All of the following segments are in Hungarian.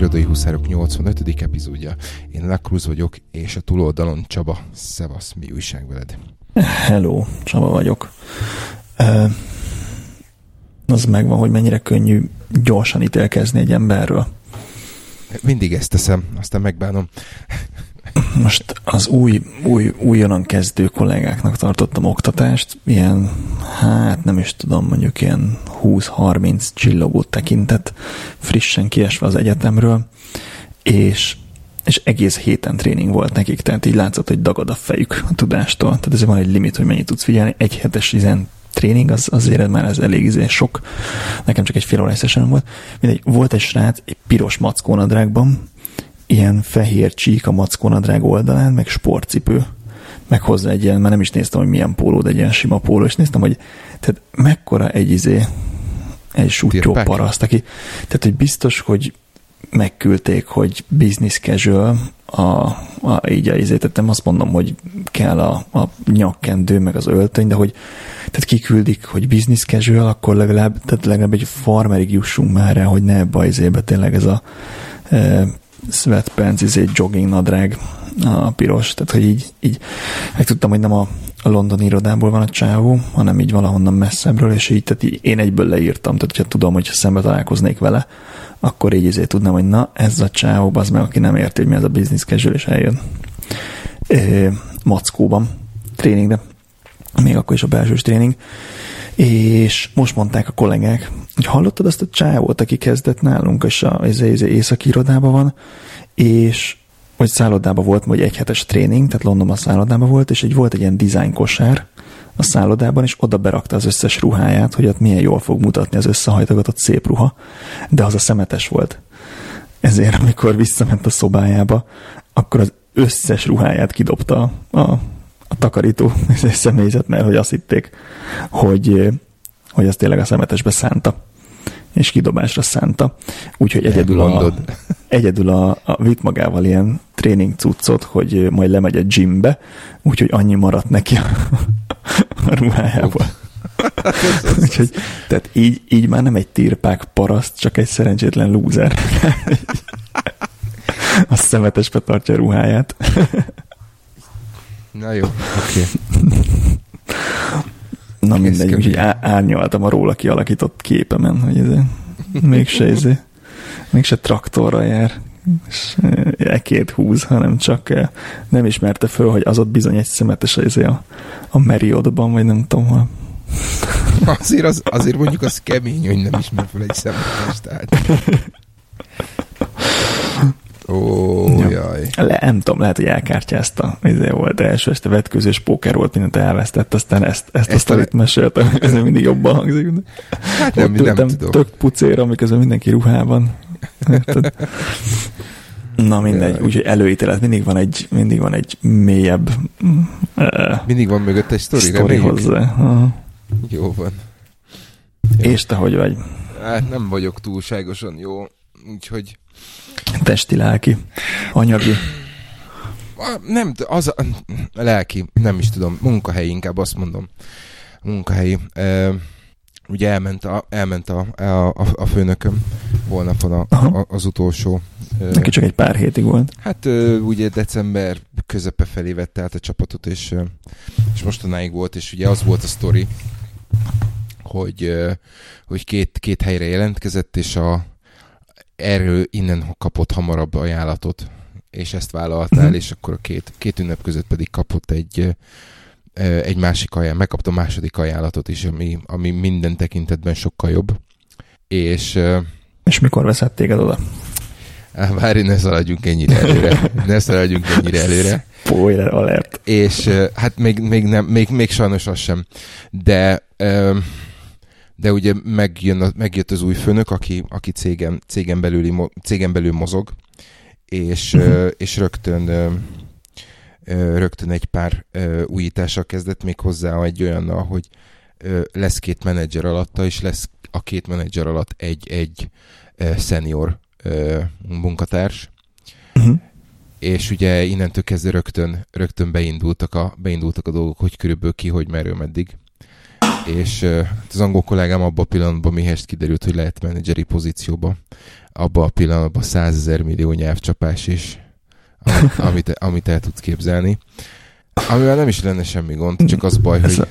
Irodai Huszárok 85. epizódja. Én Lakruz vagyok, és a túloldalon Csaba. Szevasz, mi újság veled? Hello, Csaba vagyok. Uh, az megvan, hogy mennyire könnyű gyorsan ítélkezni egy emberről. Mindig ezt teszem, aztán megbánom. Most az új, új, újonnan kezdő kollégáknak tartottam oktatást, ilyen, hát nem is tudom, mondjuk ilyen 20-30 csillogó tekintet, frissen kiesve az egyetemről, és, és egész héten tréning volt nekik, tehát így látszott, hogy dagad a fejük a tudástól. Tehát ez van egy limit, hogy mennyit tudsz figyelni. Egy hetes izen tréning, az azért már ez elég izé sok. Nekem csak egy fél volt. Mindegy, volt egy srác egy piros mackónadrágban, ilyen fehér csík a mackónadrág oldalán, meg sportcipő, meg hozzá egy ilyen, már nem is néztem, hogy milyen póló, de egy ilyen sima póló, és néztem, hogy tehát mekkora egy izé, egy sútyó paraszt, aki, tehát hogy biztos, hogy megküldték, hogy business casual, a, a, így a izé, tehát nem azt mondom, hogy kell a, a nyakkendő, meg az öltöny, de hogy tehát kiküldik, hogy business casual, akkor legalább, tehát legalább egy farmerig jussunk már rá, hogy ne ebbe a izébe tényleg ez a e, sweatpants, izé, jogging nadrág a piros, tehát hogy így, így megtudtam, hogy nem a, londoni irodából van a csávó, hanem így valahonnan messzebbről, és így, tehát így én egyből leírtam, tehát hogyha tudom, hogy szembe találkoznék vele, akkor így izé tudnám, hogy na, ez a csávó, az meg, aki nem érti, hogy mi ez a business casual, és eljön e, mackóban, tréningre, még akkor is a belsős tréning, és most mondták a kollégák, hallottad azt a csávót, aki kezdett nálunk, és a izé, izé, északi irodában van, és hogy szállodában volt, vagy egy hetes tréning, tehát Londonban szállodában volt, és egy volt egy ilyen design kosár a szállodában, és oda berakta az összes ruháját, hogy ott milyen jól fog mutatni az összehajtogatott szép ruha, de az a szemetes volt. Ezért, amikor visszament a szobájába, akkor az összes ruháját kidobta a, a takarító személyzet, mert hogy azt hitték, hogy, hogy az tényleg a szemetesbe szánta és kidobásra szánta. Úgyhogy egyedül a, egyedül a, a vitt magával ilyen tréning cuccot, hogy majd lemegy a gymbe, úgyhogy annyi maradt neki a, a ruhájából. úgyhogy, tehát így, így már nem egy tirpák paraszt, csak egy szerencsétlen lúzer. a szemetesbe tartja a ruháját. Na jó, oké. Okay. Na mindegy, úgyhogy árnyaltam a róla kialakított képemen, hogy ez mégse, ez, mégse traktorra jár, és ekét húz, hanem csak nem ismerte föl, hogy az ott bizony egy szemetes ez a, a Meriodban, vagy nem tudom, hol. Azért, az, azért mondjuk az kemény, hogy nem ismer föl egy szemetes, tehát. Ó, ja. jaj. Le, nem tudom, lehet, hogy elkártyázta. Izé volt első este vetkőzős póker volt, mindent elvesztett, aztán ezt, ezt, ezt a sztorit meséltem, ez mindig jobban hangzik. Hát nem, nem, tudom. Tök pucéra, miközben mindenki ruhában. Na mindegy, ja. úgyhogy előítélet, mindig van egy, mindig van egy mélyebb uh, mindig van mögött egy sztori, sztori hozzá. Uh. Jó van. Jó. És te hogy vagy? Hát nem vagyok túlságosan jó, úgyhogy Testi, lelki, anyagi. Nem, az a, lelki, nem is tudom, munkahelyi inkább azt mondom. Munkahelyi. E, ugye elment a, elment a, a, a főnököm holnapon a, a, az utolsó. Neki csak egy pár hétig volt. Hát ugye december közepe felé vette át a csapatot, és, és mostanáig volt, és ugye az volt a sztori, hogy, hogy két, két helyre jelentkezett, és a, erről innen kapott hamarabb ajánlatot, és ezt vállaltál, mm. és akkor a két, két ünnep között pedig kapott egy, egy másik ajánlatot, megkapta a második ajánlatot is, ami, ami minden tekintetben sokkal jobb. És, és mikor veszett téged oda? Várj, ne szaladjunk ennyire előre. Ne szaladjunk ennyire előre. Spoiler alert. És hát még, még, nem, még, még sajnos az sem. De de ugye megjön megjött az új főnök, aki, aki cégen, cégen, belüli, cégen belül mozog, és, uh-huh. és rögtön rögtön egy pár újítással kezdett még hozzá egy olyannal, hogy lesz két menedzser alatta, és lesz a két menedzser alatt egy, egy senior munkatárs. Uh-huh. És ugye innentől kezdve rögtön, rögtön beindultak, a, beindultak a dolgok, hogy körülbelül ki, hogy merő meddig és hát az angol kollégám abban a pillanatban mihez kiderült, hogy lehet menedzseri pozícióba. Abban a pillanatban 100 ezer millió nyelvcsapás is, amit, amit, amit el tudsz képzelni. Amivel nem is lenne semmi gond, csak az baj, hogy...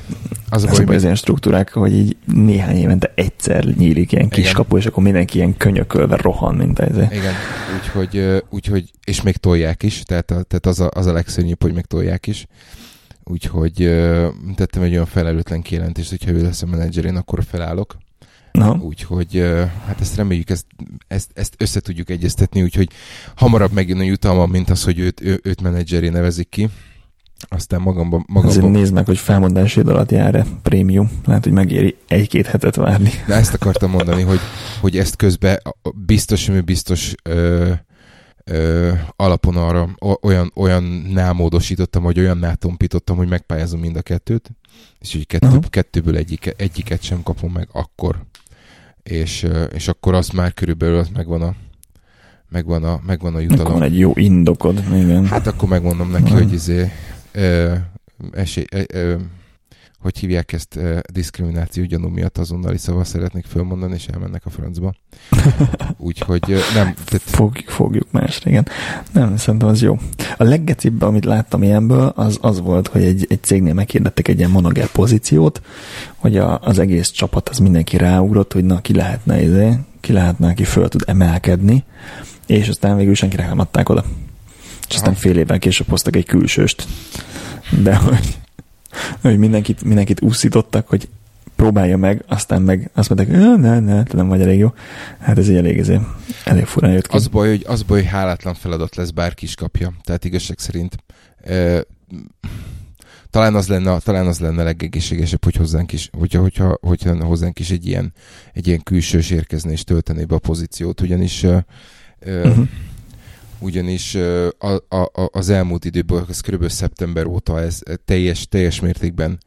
Az a baj, hogy az ilyen struktúrák, hogy így néhány évente egyszer nyílik ilyen kis Igen. kapu, és akkor mindenki ilyen könyökölve rohan, mint ez. Igen, úgyhogy, úgyhogy és még tolják is, tehát, tehát az, a, az a legszörnyűbb, hogy még tolják is. Úgyhogy tettem egy olyan felelőtlen kijelentést, hogyha ő lesz a menedzserén, akkor felállok. No. Úgyhogy hát ezt reméljük, ezt, ezt, ezt össze tudjuk egyeztetni, úgyhogy hamarabb megjön a jutalmam, mint az, hogy őt, ő, őt menedzseré nevezik ki. Aztán magamban... magamban... Azért nézd meg, hogy felmondási alatt jár-e prémium. Lehet, hogy megéri egy-két hetet várni. De ezt akartam mondani, hogy, hogy ezt közben biztos, hogy biztos ö, ö, alapon arra olyan, olyan námódosítottam, vagy olyan nátompítottam, hogy megpályázom mind a kettőt, és így kettő, uh-huh. kettőből egyik, egyiket sem kapom meg akkor. És, és akkor az már körülbelül az megvan a, megvan a, megvan a jutalom. Akkor egy jó indokod, igen. Hát akkor megmondom neki, uh-huh. hogy izé, ö, esély, ö, ö, hogy hívják ezt ö, diszkrimináció gyanú miatt azonnali szava szeretnék fölmondani, és elmennek a francba. Úgyhogy nem. Tehát... Fogjuk, fogjuk más, igen. Nem, szerintem az jó. A leggecibb, amit láttam ilyenből, az, az volt, hogy egy, egy cégnél meghirdettek egy ilyen monoger pozíciót, hogy a, az egész csapat, az mindenki ráugrott, hogy na, ki lehetne, izé, ki lehetne, aki föl tud emelkedni, és aztán végül senkire nem adták oda. És aztán fél évvel később hoztak egy külsőst. De hogy, hogy mindenkit, mindenkit úszítottak, hogy próbálja meg, aztán meg azt mondták, ne, ne, ne, nem vagy elég jó. Hát ez egy elég, ez elég furán jött ki. Az baj, hogy, az baj, hogy hálátlan feladat lesz, bárki is kapja. Tehát igazság szerint e, talán az lenne, talán az lenne legegészségesebb, hogy hozzánk is, hogyha, hogyha, hogyha hozzánk is egy ilyen, egy ilyen külsős érkezne és töltené be a pozíciót, ugyanis e, uh-huh ugyanis a, a, az elmúlt időből, ez kb. szeptember óta ez teljes, teljes mértékben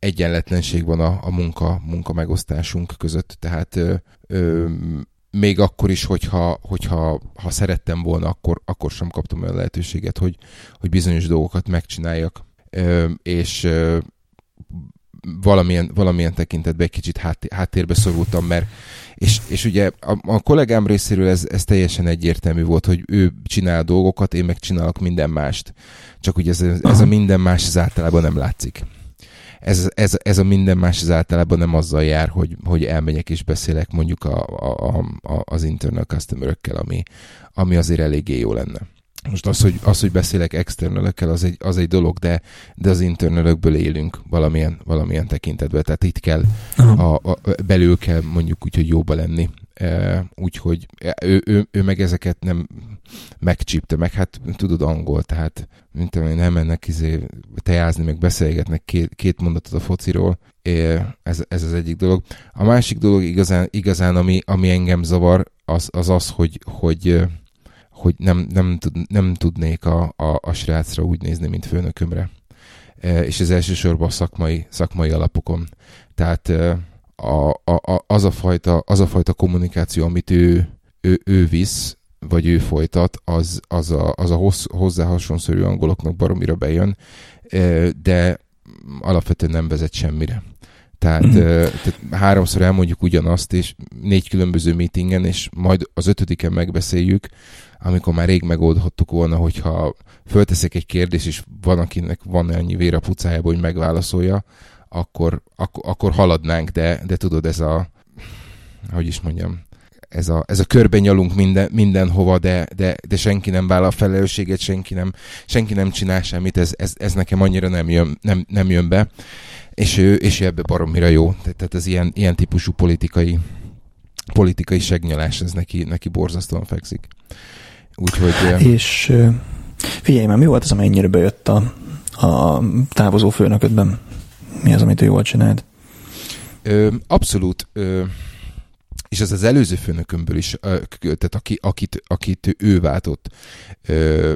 egyenletlenség van a, a munka, munka megosztásunk között, tehát ö, még akkor is, hogyha, hogyha ha szerettem volna, akkor, akkor sem kaptam olyan lehetőséget, hogy, hogy bizonyos dolgokat megcsináljak, ö, és ö, valamilyen, valamilyen tekintetben egy kicsit háttérbe szorultam, mert és, és ugye a, a kollégám részéről ez, ez teljesen egyértelmű volt, hogy ő csinál dolgokat, én meg csinálok minden mást. Csak ugye ez, ez a minden más az általában nem látszik. Ez, ez, ez a minden más az általában nem azzal jár, hogy, hogy elmegyek és beszélek mondjuk a, a, a, az internal customer ami, ami azért eléggé jó lenne. Most az, hogy, az, hogy beszélek externalökkel, az egy, az egy dolog, de, de az internalökből élünk valamilyen, valamilyen tekintetben. Tehát itt kell, a, a, belül kell mondjuk úgy, hogy jóba lenni. E, úgyhogy ő, ő, ő, meg ezeket nem megcsípte, meg hát tudod angol, tehát mint én nem mennek izé tejázni, meg beszélgetnek két, két mondatot a fociról, ez, ez az egyik dolog. A másik dolog igazán, igazán ami, ami engem zavar, az az, az hogy, hogy hogy nem, nem, tud, nem tudnék a, a, a srácra úgy nézni, mint főnökömre. E, és ez elsősorban a szakmai, szakmai alapokon. Tehát e, a, a, az, a fajta, az a fajta kommunikáció, amit ő, ő, ő visz, vagy ő folytat, az, az a, az a hossz, hozzá hasonszörű angoloknak baromira bejön, e, de alapvetően nem vezet semmire. Tehát, mm. tehát háromszor elmondjuk ugyanazt, és négy különböző meetingen, és majd az ötödiken megbeszéljük, amikor már rég megoldhattuk volna, hogyha fölteszek egy kérdést, és van, akinek van annyi vér a pucájába, hogy megválaszolja, akkor, akkor, akkor haladnánk, de, de tudod, ez a, hogy is mondjam, ez a, ez a körben nyalunk minden, mindenhova, de, de, de senki nem vállal a felelősséget, senki nem, senki nem csinál semmit, ez, ez, ez nekem annyira nem jön, nem, nem jön be, és ő, és ő ebbe baromira jó. Tehát ez ilyen, ilyen típusú politikai, politikai segnyalás, ez neki, neki borzasztóan fekszik. Úgyhogy... És figyelj már, mi volt az, amennyire bejött a, a távozó főnöködben? Mi az, amit ő jól csinált? Ö, abszolút. Ö, és ez az előző főnökömből is, tehát aki, akit, akit ő váltott,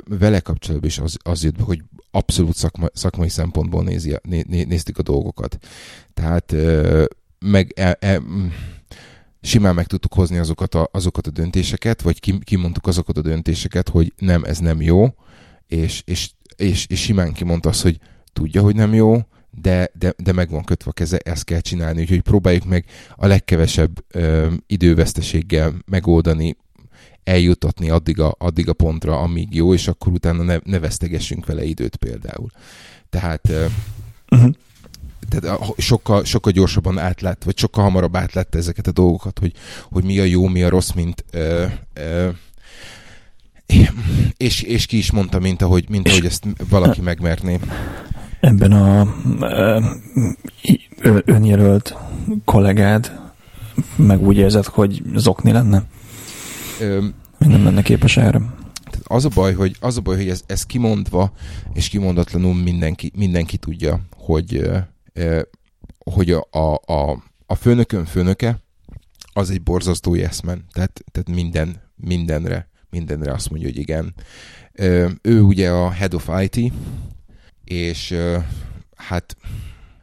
vele kapcsolatban is az, az jött be, hogy abszolút szakma, szakmai szempontból nézi, né, né, néztük a dolgokat. Tehát meg e, e, simán meg tudtuk hozni azokat a, azokat a döntéseket, vagy kimondtuk azokat a döntéseket, hogy nem, ez nem jó, és, és, és, és simán kimondta azt, hogy tudja, hogy nem jó, de, de, de meg van kötve a keze, ezt kell csinálni, úgyhogy próbáljuk meg a legkevesebb ö, időveszteséggel megoldani, eljutatni addig a, addig a pontra, amíg jó, és akkor utána ne, ne vesztegessünk vele időt például. Tehát ö, uh-huh tehát sokkal, sokkal gyorsabban átlát, vagy sokkal hamarabb átlátta ezeket a dolgokat, hogy, hogy mi a jó, mi a rossz, mint ö, ö, és, és ki is mondta, mint ahogy, mint ahogy ezt valaki megmerné. Ebben a önjelölt kollégád meg úgy érzed, hogy zokni lenne? Ö, nem lenne képes erre? Az a baj, hogy, az a baj, hogy ez, ez kimondva és kimondatlanul mindenki, mindenki tudja, hogy, hogy a, a, a, a főnökön főnöke az egy borzasztó eszmen, tehát, tehát minden, mindenre, mindenre azt mondja, hogy igen. Ő ugye a head of IT, és hát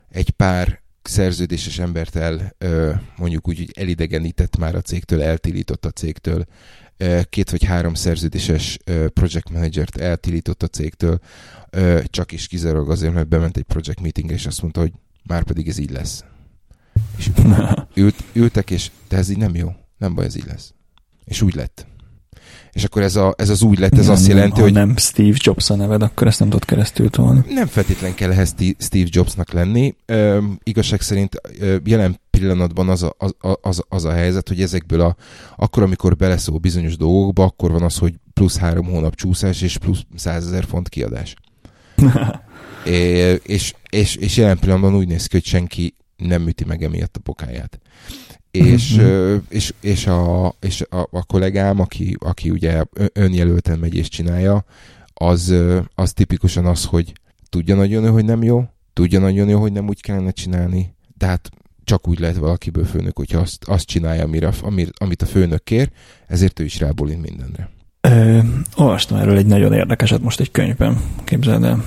egy pár szerződéses embert el, mondjuk úgy, hogy elidegenített már a cégtől, eltilított a cégtől, két vagy három szerződéses project managert eltilított a cégtől, csak is kizárólag azért, mert bement egy project meeting és azt mondta, hogy már pedig ez így lesz. És ült, ültek, és de ez így nem jó. Nem baj, ez így lesz. És úgy lett. És akkor ez, a, ez az úgy lett, ez nem, azt jelenti, ha hogy... nem Steve Jobs a neved, akkor ezt nem tudod keresztül tolni. Nem feltétlen kell ehhez Steve Jobsnak lenni. Ö, igazság szerint ö, jelen pillanatban az a, az, az, az a helyzet, hogy ezekből a, akkor, amikor beleszól bizonyos dolgokba, akkor van az, hogy plusz három hónap csúszás és plusz százezer font kiadás. é, és, és, és jelen pillanatban úgy néz ki, hogy senki nem üti meg emiatt a bokáját. És, mm-hmm. és, és, a, és a, a kollégám, aki, aki ugye önjelölten megy és csinálja, az, az tipikusan az, hogy tudja nagyon jó, hogy nem jó, tudja nagyon jó, hogy nem úgy kellene csinálni, de hát csak úgy lehet valakiből főnök, hogyha azt, azt csinálja, amire, amit a főnök kér, ezért ő is rábólint mindenre. Ö, olvastam erről egy nagyon érdekeset most egy könyvben, képzeld el.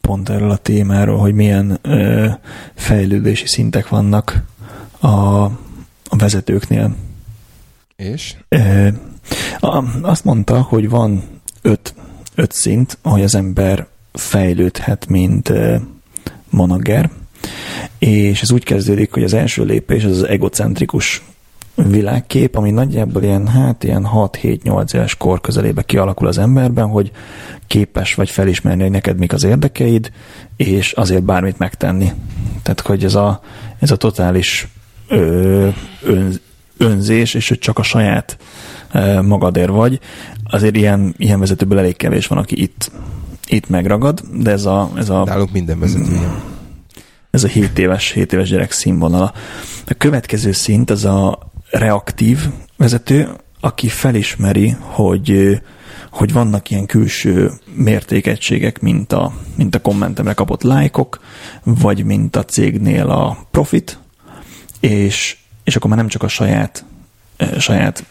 Pont erről a témáról, hogy milyen ö, fejlődési szintek vannak a, a vezetőknél. És? Ö, a, azt mondta, hogy van öt, öt szint, ahogy az ember fejlődhet, mint ö, manager, és ez úgy kezdődik, hogy az első lépés az az egocentrikus világkép, ami nagyjából ilyen, hát ilyen 6-7-8 éves kor közelébe kialakul az emberben, hogy képes vagy felismerni, hogy neked mik az érdekeid, és azért bármit megtenni. Tehát, hogy ez a, ez a totális ö, ön, önzés, és hogy csak a saját ö, magadért vagy, azért ilyen, ilyen vezetőből elég kevés van, aki itt, itt megragad, de ez a... Ez a Nálunk minden vezető Ez a 7 éves, 7 éves gyerek színvonala. A következő szint az a reaktív vezető, aki felismeri, hogy, hogy vannak ilyen külső mértékegységek, mint a, mint a kommentemre kapott lájkok, vagy mint a cégnél a profit, és, és akkor már nem csak a saját, saját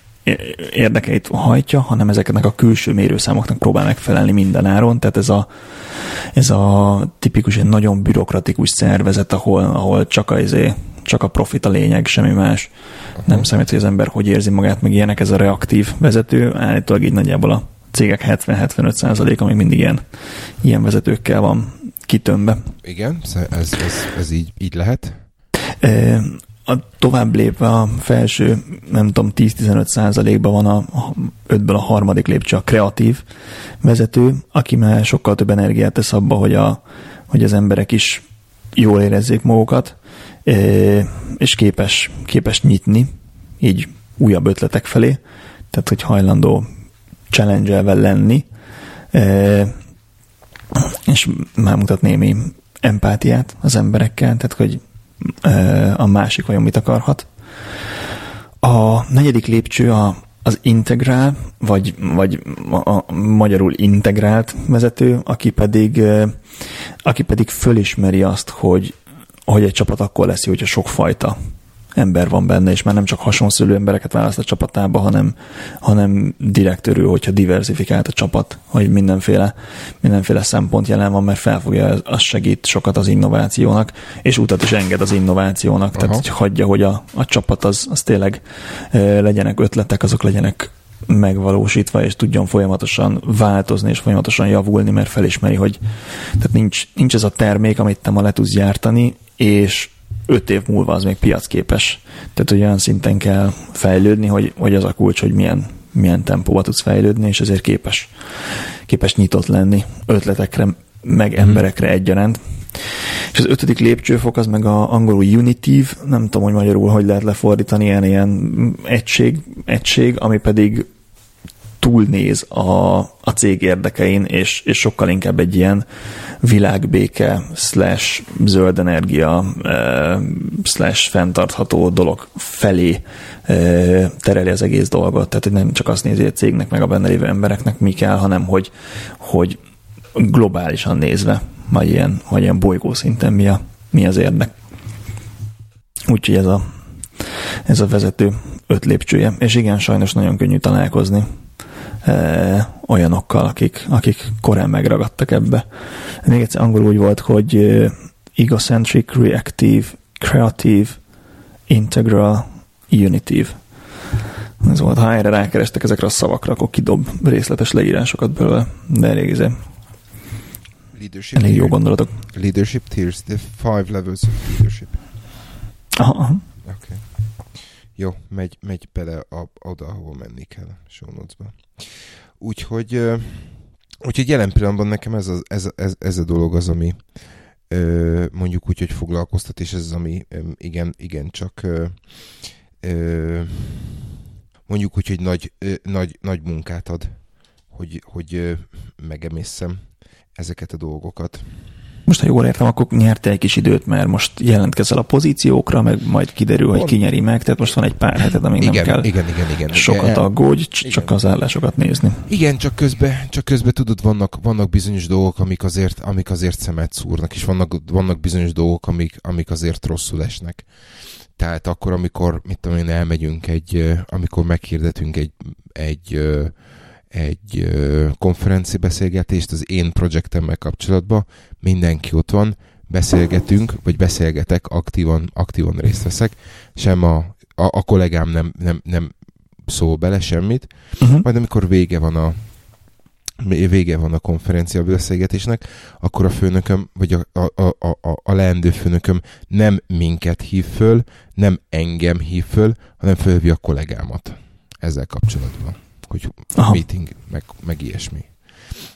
érdekeit hajtja, hanem ezeknek a külső mérőszámoknak próbál megfelelni minden áron. Tehát ez a, ez a tipikus, egy nagyon bürokratikus szervezet, ahol, ahol csak a, izé, csak a profit a lényeg, semmi más. Uh-huh. Nem számít, hogy az ember hogy érzi magát, meg ilyenek, ez a reaktív vezető. Állítólag így nagyjából a cégek 70-75% amíg mindig ilyen, ilyen vezetőkkel van kitömbe. Igen, ez, ez, ez így, így lehet. E, a tovább lépve a felső, nem tudom, 10-15 százalékban van a, a ötből a harmadik lépcső a kreatív vezető, aki már sokkal több energiát tesz abba, hogy, a, hogy az emberek is jól érezzék magukat, és képes, képes nyitni így újabb ötletek felé, tehát hogy hajlandó challenge lenni, és már mutat némi empátiát az emberekkel, tehát hogy a másik vajon mit akarhat. A negyedik lépcső a, az integrál, vagy, vagy a, a magyarul integrált vezető, aki pedig, aki pedig fölismeri azt, hogy hogy egy csapat akkor lesz jó, hogyha sokfajta ember van benne, és már nem csak hasonszülő embereket választ a csapatába, hanem, hanem direkt örül, hogyha diversifikált a csapat, hogy mindenféle, mindenféle szempont jelen van, mert felfogja, az segít sokat az innovációnak, és utat is enged az innovációnak, Aha. tehát hogy hagyja, hogy a, a csapat az, az tényleg e, legyenek ötletek, azok legyenek megvalósítva, és tudjon folyamatosan változni, és folyamatosan javulni, mert felismeri, hogy tehát nincs, nincs ez a termék, amit te ma le tudsz gyártani, és öt év múlva az még piacképes. Tehát, hogy olyan szinten kell fejlődni, hogy, hogy az a kulcs, hogy milyen, milyen tempóba tudsz fejlődni, és ezért képes, képes nyitott lenni ötletekre, meg mhm. emberekre egyaránt. És az ötödik lépcsőfok az meg a angolul unitív, nem tudom, hogy magyarul hogy lehet lefordítani, ilyen, ilyen egység, egység, ami pedig túlnéz a, a cég érdekein, és, és sokkal inkább egy ilyen világbéke slash zöld energia eh, slash fenntartható dolog felé eh, tereli az egész dolgot. Tehát, hogy nem csak azt nézi a cégnek, meg a benne lévő embereknek mi kell, hanem hogy, hogy globálisan nézve, vagy ilyen, vagy ilyen bolygó szinten mi, a, mi az érdek. Úgyhogy ez a, ez a vezető öt lépcsője. És igen, sajnos nagyon könnyű találkozni olyanokkal, akik, akik korán megragadtak ebbe. Még egyszer angolul úgy volt, hogy egocentric, reactive, creative, integral, unitive. Ez volt, ha erre rákerestek ezekre a szavakra, akkor kidob részletes leírásokat belőle, de elég, izé, leadership elég jó gondolatok. Leadership tiers, the five levels of leadership. Aha. Okay. Jó, megy, megy bele a, oda, ahol menni kell, notes-ba. Úgyhogy, úgyhogy jelen pillanatban nekem ez a, ez, ez, ez a dolog az, ami mondjuk úgy, hogy foglalkoztat, és ez az, ami igen, igen csak mondjuk úgy, hogy nagy, nagy, nagy munkát ad, hogy, hogy megemészem ezeket a dolgokat. Most, ha jól értem, akkor nyerte egy kis időt, mert most jelentkezel a pozíciókra, meg majd kiderül, hogy ki nyeri meg, tehát most van egy pár heted, amíg igen, nem kell igen, igen, igen, sokat igen. aggódj, igen. csak az állásokat nézni. Igen, csak közben, csak közben tudod, vannak, vannak bizonyos dolgok, amik azért, amik azért szemet szúrnak, és vannak, vannak bizonyos dolgok, amik, amik azért rosszul esnek. Tehát akkor, amikor, mit tudom én, elmegyünk egy, amikor meghirdetünk egy, egy egy konferenci beszélgetést az én projektemmel kapcsolatban, mindenki ott van, beszélgetünk, vagy beszélgetek, aktívan, aktívan részt veszek, sem a, a, a kollégám nem, nem, nem szól bele semmit, uh-huh. majd amikor vége van a vége van a konferencia beszélgetésnek, akkor a főnököm, vagy a, a, a, a, a leendő főnököm nem minket hív föl, nem engem hív föl, hanem fölhívja a kollégámat ezzel kapcsolatban hogy Aha. meeting, meg, meg ilyesmi.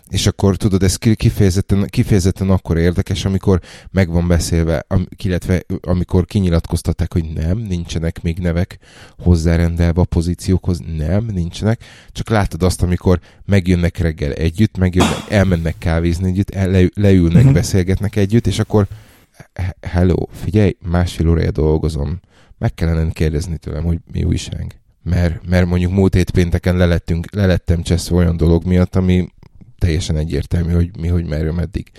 És akkor tudod, ez kifejezetten, kifejezetten akkor érdekes, amikor meg van beszélve, illetve amikor kinyilatkoztatták, hogy nem, nincsenek még nevek hozzárendelve a pozíciókhoz, nem, nincsenek, csak látod azt, amikor megjönnek reggel együtt, megjönnek, elmennek kávézni együtt, le, leülnek, uh-huh. beszélgetnek együtt, és akkor hello, figyelj, másfél órája dolgozom, meg kellene kérdezni tőlem, hogy mi újság mert, mert mondjuk múlt hét pénteken lelettem, lelettem cseszve olyan dolog miatt, ami teljesen egyértelmű, hogy mi, hogy merről meddig.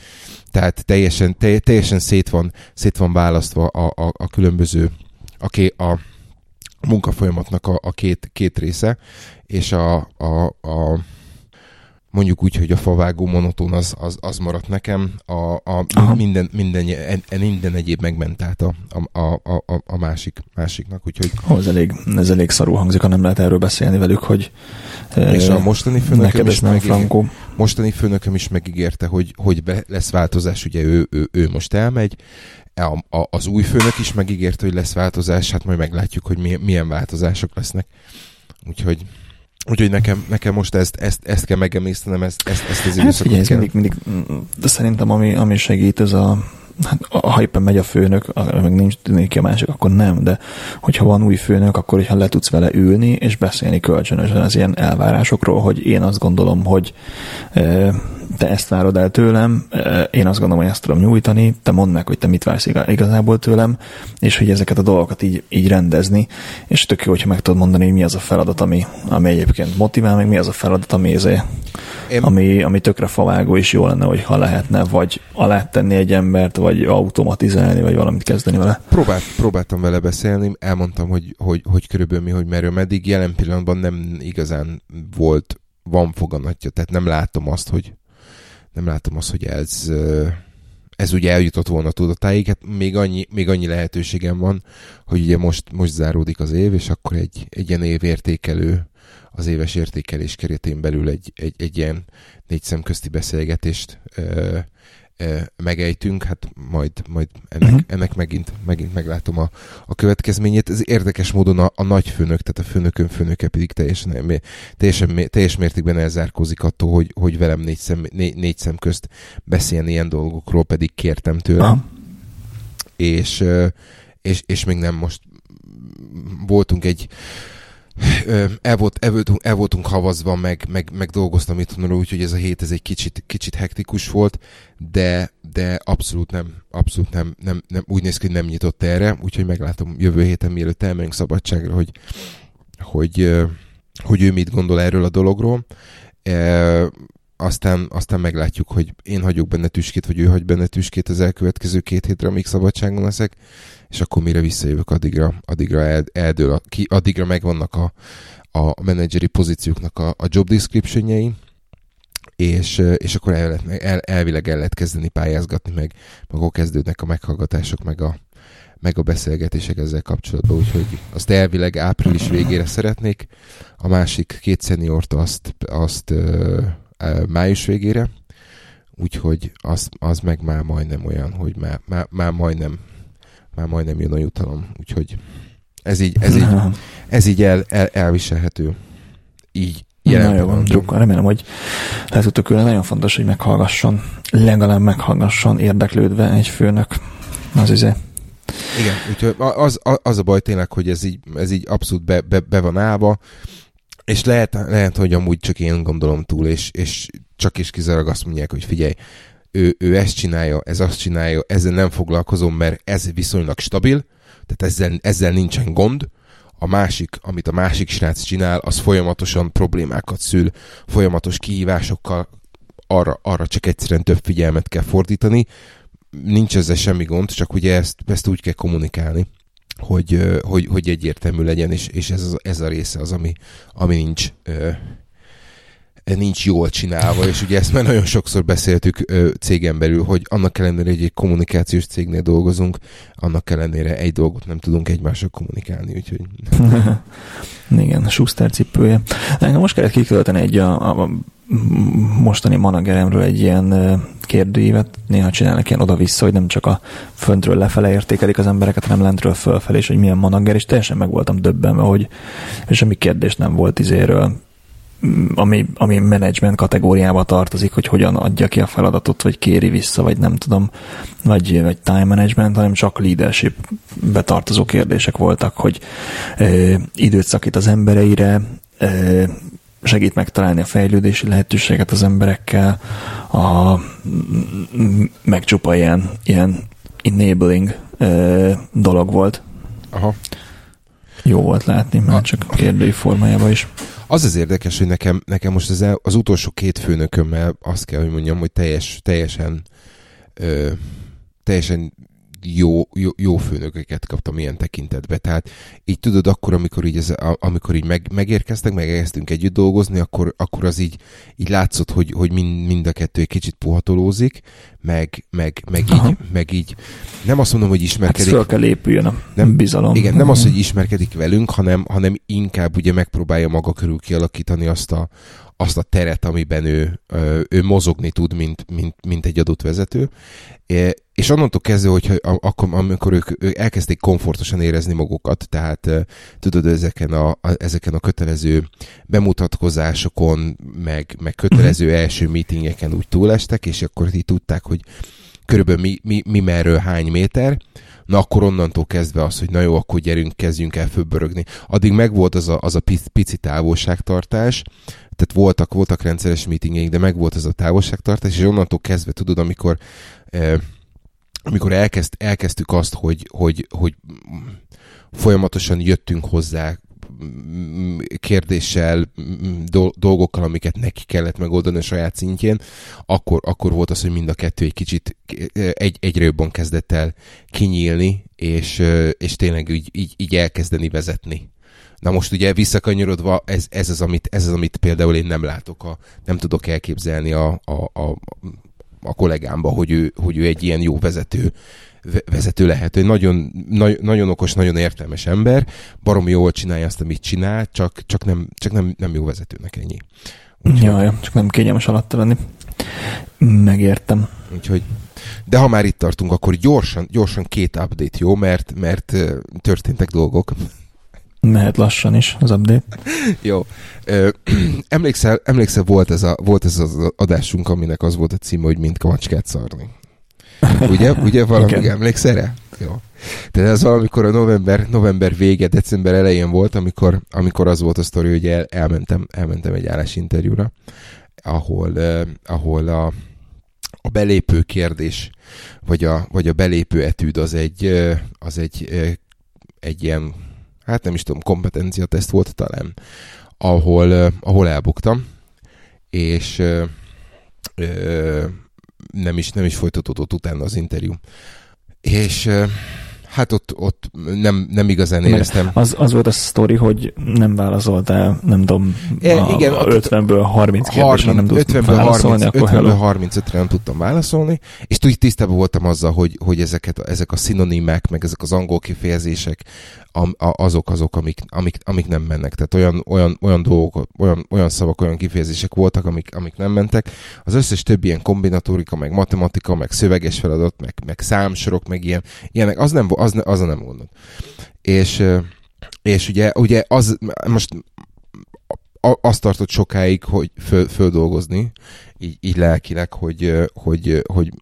Tehát teljesen, te, teljesen szét van, szét van választva a, a, a különböző, a, a munkafolyamatnak a, a két, két része, és a, a, a mondjuk úgy, hogy a favágó monoton az, az, az maradt nekem, a, a minden, minden, minden egyéb megment át a, a, a, a, a másik, másiknak, úgyhogy... Oh, ez, elég, ez elég szarú hangzik, ha nem lehet erről beszélni velük, hogy és a mostani főnököm is meg, frankó. mostani főnököm is megígérte, hogy, hogy be lesz változás, ugye ő, ő, ő most elmegy, a, a, az új főnök is megígérte, hogy lesz változás, hát majd meglátjuk, hogy milyen, milyen változások lesznek. Úgyhogy Úgyhogy nekem, nekem most ezt, ezt, ezt kell megemésztenem, ezt, ezt, ezt az hát időszakot figyelj, kell. Mindig, mindig, de szerintem ami, ami segít, ez a, hát, ha éppen megy a főnök, meg nincs ki a másik, akkor nem, de hogyha van új főnök, akkor hogyha le tudsz vele ülni, és beszélni kölcsönösen az ilyen elvárásokról, hogy én azt gondolom, hogy e, te ezt várod el tőlem, én azt gondolom, hogy ezt tudom nyújtani, te mondd meg, hogy te mit vársz igazából tőlem, és hogy ezeket a dolgokat így, így rendezni, és tök jó, hogyha meg tudod mondani, hogy mi az a feladat, ami, ami egyébként motivál, meg mi az a feladat, ami, ezé, én... ami, ami tökre favágó, és jó lenne, hogy ha lehetne, vagy alá tenni egy embert, vagy automatizálni, vagy valamit kezdeni vele. Próbált, próbáltam vele beszélni, elmondtam, hogy, hogy, hogy körülbelül mi, hogy merül, meddig jelen pillanatban nem igazán volt van foganatja, tehát nem látom azt, hogy nem látom azt, hogy ez, ez ugye eljutott volna tudatáig, hát még annyi, még annyi lehetőségem van, hogy ugye most, most záródik az év, és akkor egy, egy ilyen évértékelő, az éves értékelés keretén belül egy, egy, egy ilyen négy szemközti beszélgetést ö, megejtünk, hát majd, majd ennek, uh-huh. ennek megint, megint meglátom a, a következményét. Ez érdekes módon a, a nagy főnök, tehát a főnökön főnöke pedig teljesen, teljesen, teljes mértékben elzárkózik attól, hogy, hogy velem négy szem, négy, négy szem közt beszélni ilyen dolgokról, pedig kértem tőle. Uh-huh. És, és, és még nem most voltunk egy el, volt, el, voltunk, el voltunk havazva, meg, meg, meg dolgoztam itthonról, úgyhogy ez a hét ez egy kicsit, kicsit hektikus volt, de, de abszolút nem, abszolút nem, nem, nem, úgy néz ki, hogy nem nyitott erre, úgyhogy meglátom jövő héten, mielőtt elmegyünk szabadságra, hogy, hogy, hogy ő mit gondol erről a dologról. Aztán, aztán meglátjuk, hogy én hagyok benne tüskét, vagy ő hagy benne tüskét az elkövetkező két hétre, amíg szabadságon leszek és akkor mire visszajövök, addigra, addigra el, eldől, a, ki, addigra megvannak a, a menedzseri pozícióknak a, a job descriptionjei, és, és akkor el, el, elvileg el lehet kezdeni pályázgatni, meg, meg akkor kezdődnek a meghallgatások, meg a, meg a beszélgetések ezzel kapcsolatban, úgyhogy azt elvileg április végére szeretnék, a másik két szeniort azt, azt május végére, úgyhogy az, az meg már majdnem olyan, hogy már, már, már majdnem már majdnem jön a jutalom, úgyhogy ez így, ez így, ez így el, el, elviselhető. Így, Na jó, remélem, hogy le tudtok ülni. Nagyon fontos, hogy meghallgasson, legalább meghallgasson érdeklődve egy főnök. Az izé. Igen, úgyhogy az, az a baj tényleg, hogy ez így, ez így abszolút be, be, be van állva, és lehet, lehet, hogy amúgy csak én gondolom túl, és, és csak is kizárólag azt mondják, hogy figyelj, ő, ő ezt csinálja, ez azt csinálja, ezzel nem foglalkozom, mert ez viszonylag stabil, tehát ezzel, ezzel nincsen gond. A másik, amit a másik srác csinál, az folyamatosan problémákat szül, folyamatos kihívásokkal, arra, arra csak egyszerűen több figyelmet kell fordítani. Nincs ezzel semmi gond, csak ugye ezt, ezt úgy kell kommunikálni, hogy, hogy, hogy egyértelmű legyen, és, és ez, ez a része az, ami, ami nincs nincs jól csinálva, és ugye ezt már nagyon sokszor beszéltük ö, cégen belül, hogy annak ellenére, hogy egy kommunikációs cégnél dolgozunk, annak ellenére egy dolgot nem tudunk egymással kommunikálni, úgyhogy... Igen, Schuster cipője. Engem most kellett kikölteni egy a, a mostani manageremről egy ilyen kérdőívet, néha csinálnak ilyen oda-vissza, hogy nem csak a föntről lefele értékelik az embereket, hanem lentről fölfelé, és hogy milyen manager, és teljesen meg voltam döbbenve, hogy semmi kérdés nem volt izéről, ami, ami management kategóriába tartozik, hogy hogyan adja ki a feladatot, vagy kéri vissza, vagy nem tudom, vagy, vagy time management, hanem csak leadership betartozó kérdések voltak, hogy ö, időt szakít az embereire, ö, segít megtalálni a fejlődési lehetőséget az emberekkel, a, meg csupa ilyen, ilyen enabling ö, dolog volt. Aha. Jó volt látni, már csak kérdői formájában is. Az az érdekes, hogy nekem, nekem most az, el, az utolsó két főnökömmel azt kell, hogy mondjam, hogy teljes, teljesen ö, teljesen jó, jó, jó főnököket kaptam ilyen tekintetbe. Tehát így tudod, akkor, amikor így, ez, amikor így meg, megérkeztek, megérkeztünk együtt dolgozni, akkor, akkor az így, így látszott, hogy, hogy mind, mind a kettő egy kicsit puhatolózik, meg, meg, meg, így, meg így, nem azt mondom, hogy ismerkedik. Hát kell épüljön a nem, bizalom. Igen, nem az, hogy ismerkedik velünk, hanem, hanem inkább ugye megpróbálja maga körül kialakítani azt a, azt a teret, amiben ő, ő mozogni tud, mint, mint, mint egy adott vezető. És onnantól kezdve, hogy akkor, amikor ők, ők elkezdték komfortosan érezni magukat, tehát tudod, ezeken a, ezeken a kötelező bemutatkozásokon, meg, meg kötelező mhm. első meetingeken úgy túlestek, és akkor így tudták, hogy körülbelül mi, mi, mi merről hány méter, na akkor onnantól kezdve az, hogy na jó, akkor gyerünk, kezdjünk el fölbörögni. Addig megvolt az a, az a pici távolságtartás, tehát voltak, voltak rendszeres meetingeink, de megvolt ez a távolságtartás, és onnantól kezdve tudod, amikor eh, amikor elkezd, elkezdtük azt, hogy, hogy, hogy folyamatosan jöttünk hozzá kérdéssel, dolgokkal, amiket neki kellett megoldani a saját szintjén, akkor, akkor volt az, hogy mind a kettő egy kicsit egy, egyre jobban kezdett el kinyílni, és, és tényleg így, így, így elkezdeni vezetni. Na most ugye visszakanyarodva, ez, ez, az, amit, ez az, amit például én nem látok, a, nem tudok elképzelni a, a, a a kollégámba, hogy ő, hogy ő egy ilyen jó vezető, vezető lehet. Egy nagyon, nagyon, nagyon okos, nagyon értelmes ember, baromi jól csinálja azt, amit csinál, csak, csak, nem, csak nem, nem jó vezetőnek ennyi. Úgyhogy, ja, csak nem kényelmes alatt venni. Megértem. Úgyhogy, de ha már itt tartunk, akkor gyorsan, gyorsan két update, jó? Mert, mert történtek dolgok. Mehet lassan is az update. Jó. emlékszel, emlékszel volt, ez a, volt ez az adásunk, aminek az volt a címe, hogy mind kamacskát szarni. Ugye, ugye valami emlékszel rá? Jó. Tehát ez valamikor a november, november vége, december elején volt, amikor, amikor az volt a sztori, hogy el, elmentem, elmentem egy állásinterjúra, ahol, uh, ahol a, a belépő kérdés, vagy a, vagy a belépő etűd az egy, az egy, egy ilyen, hát nem is tudom, kompetencia teszt volt talán, ahol, uh, ahol elbuktam, és uh, uh, nem is, nem is folytatódott utána az interjú. És uh, Hát ott, ott nem, nem igazán éreztem. Az, az volt a sztori, hogy nem válaszoltál, nem tudom, e, a, igen, a 50-ből 30 kérdésre nem tudtam válaszolni, 30, akkor 50-ből 35-re nem tudtam válaszolni, és úgy tisztában voltam azzal, hogy, hogy ezeket, ezek a szinonimák, meg ezek az angol kifejezések, azok azok, amik, amik, amik nem mennek. Tehát olyan, olyan, olyan dolgok, olyan, olyan szavak, olyan kifejezések voltak, amik, amik nem mentek. Az összes többi ilyen kombinatorika, meg matematika, meg szöveges feladat, meg, meg számsorok, meg ilyen, ilyenek, az, nem, az, az nem gondot. És, és ugye, ugye az, most azt tartott sokáig, hogy föl, földolgozni, így, így lelkileg, hogy, hogy, hogy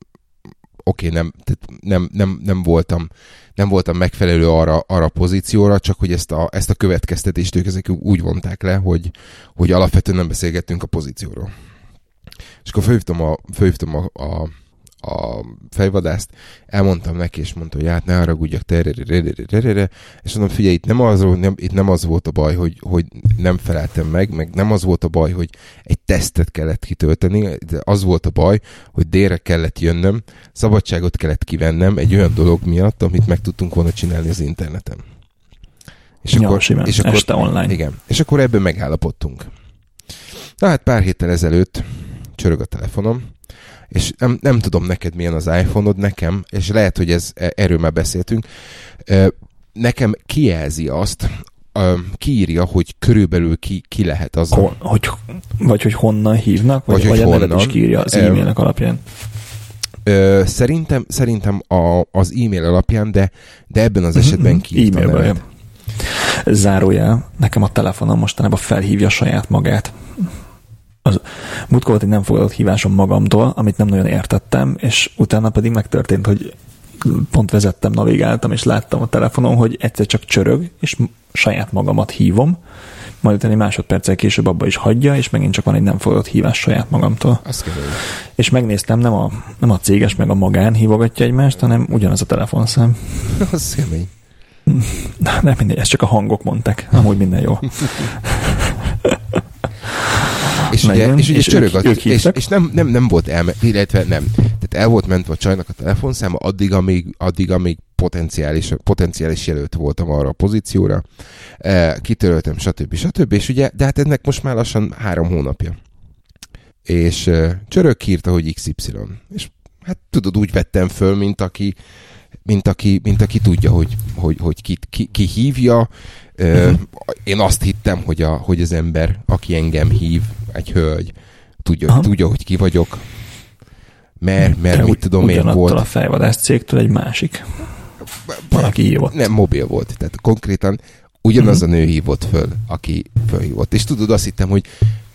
oké, okay, nem, nem, nem, nem voltam nem voltam megfelelő arra, arra a pozícióra, csak hogy ezt a, ezt a következtetést ők ezek úgy vonták le, hogy, hogy alapvetően nem beszélgettünk a pozícióról. És akkor fölhívtam a, fölhívtam a, a a fejvadászt, elmondtam neki, és mondta, hogy hát ne haragudjak, tererere, és mondom, figyelj, itt nem az, nem, itt nem az volt a baj, hogy, hogy nem feleltem meg, meg nem az volt a baj, hogy egy tesztet kellett kitölteni, de az volt a baj, hogy délre kellett jönnöm, szabadságot kellett kivennem egy olyan dolog miatt, amit meg tudtunk volna csinálni az interneten. És ja, akkor, simán, és akkor, este online. Igen, és akkor ebben megállapodtunk. Na hát pár héttel ezelőtt csörög a telefonom, és nem, nem tudom neked milyen az iPhone-od, nekem, és lehet, hogy ez, e, erről már beszéltünk, nekem kijelzi azt, kiírja, hogy körülbelül ki, ki lehet az. Hon, hogy, vagy hogy honnan hívnak, vagy, vagy, vagy hogy honnan. is kiírja az e-mailek alapján. Ö, szerintem, szerintem a, az e-mail alapján, de, de ebben az esetben mm-hmm. kiírta e Zárójel, nekem a telefonom mostanában felhívja saját magát az múltkor volt egy nem fogadott hívásom magamtól, amit nem nagyon értettem, és utána pedig megtörtént, hogy pont vezettem, navigáltam, és láttam a telefonon, hogy egyszer csak csörög, és saját magamat hívom, majd utána egy másodperccel később abba is hagyja, és megint csak van egy nem fogadott hívás saját magamtól. És megnéztem, nem a, nem a céges meg a magán hívogatja egymást, hanem ugyanaz a telefonszám. Az kemény. Nem mindegy, ezt csak a hangok mondták. Amúgy minden jó. És ugye, és ugye és csörög, ők, ők és, és nem, nem, nem volt elme, illetve nem. Tehát el volt mentve a csajnak a telefonszáma addig, amíg, addig, amíg potenciális, potenciális jelölt voltam arra a pozícióra. E, kitöröltem, stb. stb. És ugye, de hát ennek most már lassan három hónapja. És e, csörög írta, hogy XY. És hát tudod, úgy vettem föl, mint aki, mint aki, mint aki tudja, hogy, hogy, hogy ki, ki, ki hívja. Uh-huh. Én azt hittem, hogy, a, hogy az ember, aki engem hív, egy hölgy, tudja, tudja hogy ki vagyok. Mert, mert mit tudom én volt. a fejvadász cégtől egy másik. Valaki hívott. Nem, mobil volt. Tehát konkrétan ugyanaz uh-huh. a nő hívott föl, aki fölhívott. És tudod, azt hittem, hogy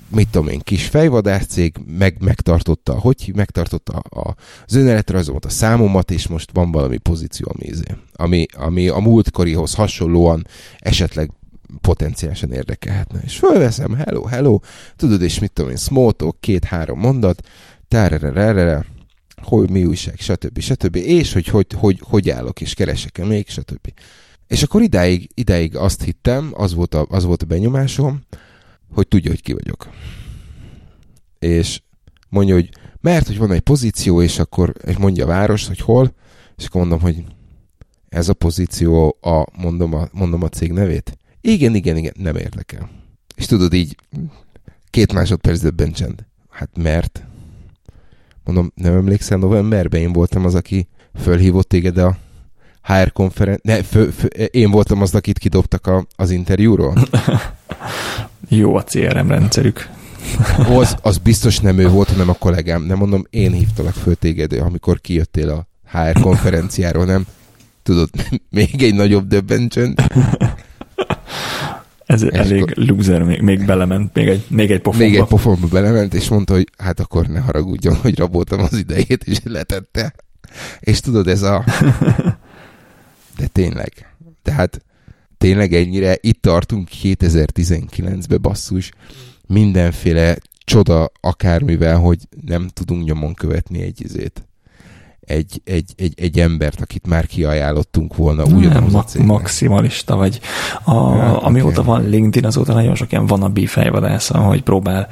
mit tudom én, kis fejvadászcég meg, megtartotta, hogy megtartotta a, az önéletrajzomat, a számomat, és most van valami pozíció, ami, izé, ami, ami a múltkorihoz hasonlóan esetleg potenciálisan érdekelhetne. És fölveszem, hello, hello, tudod, és mit tudom én, talk, két-három mondat, tárerererere, hogy mi újság, stb. stb. És hogy hogy, hogy, hogy állok, és keresek-e még, stb. És akkor idáig, idáig azt hittem, az volt a, az volt a benyomásom, hogy tudja, hogy ki vagyok. És mondja, hogy mert, hogy van egy pozíció, és akkor és mondja a város, hogy hol, és akkor mondom, hogy ez a pozíció, a, mondom, a, mondom a cég nevét. Igen, igen, igen, nem érdekel. És tudod így, két másodperc döbben csend. Hát mert? Mondom, nem emlékszel, novemberben én voltam az, aki fölhívott téged a HR konferencia... Ne, fő, fő, én voltam az, akit kidobtak a, az interjúról. Jó a CRM rendszerük. az, az biztos nem ő volt, hanem a kollégám. Nem mondom, én hívtalak föl téged, amikor kijöttél a HR konferenciáról, nem? Tudod, még egy nagyobb döbbencsönd. Ez és elég akkor, loser, még, még belement, még egy, még egy pofonba. Még egy pofonba belement, és mondta, hogy hát akkor ne haragudjon, hogy raboltam az idejét, és letette. És tudod, ez a... De tényleg. Tehát tényleg ennyire itt tartunk 2019-be basszus, mindenféle csoda akármivel, hogy nem tudunk nyomon követni egy izét egy, egy, egy, egy embert, akit már kiajánlottunk volna ugyanaz ma- a Maximalista vagy. A, ja, amióta okay. van LinkedIn, azóta nagyon sok ilyen van a fejvadásza, hogy próbál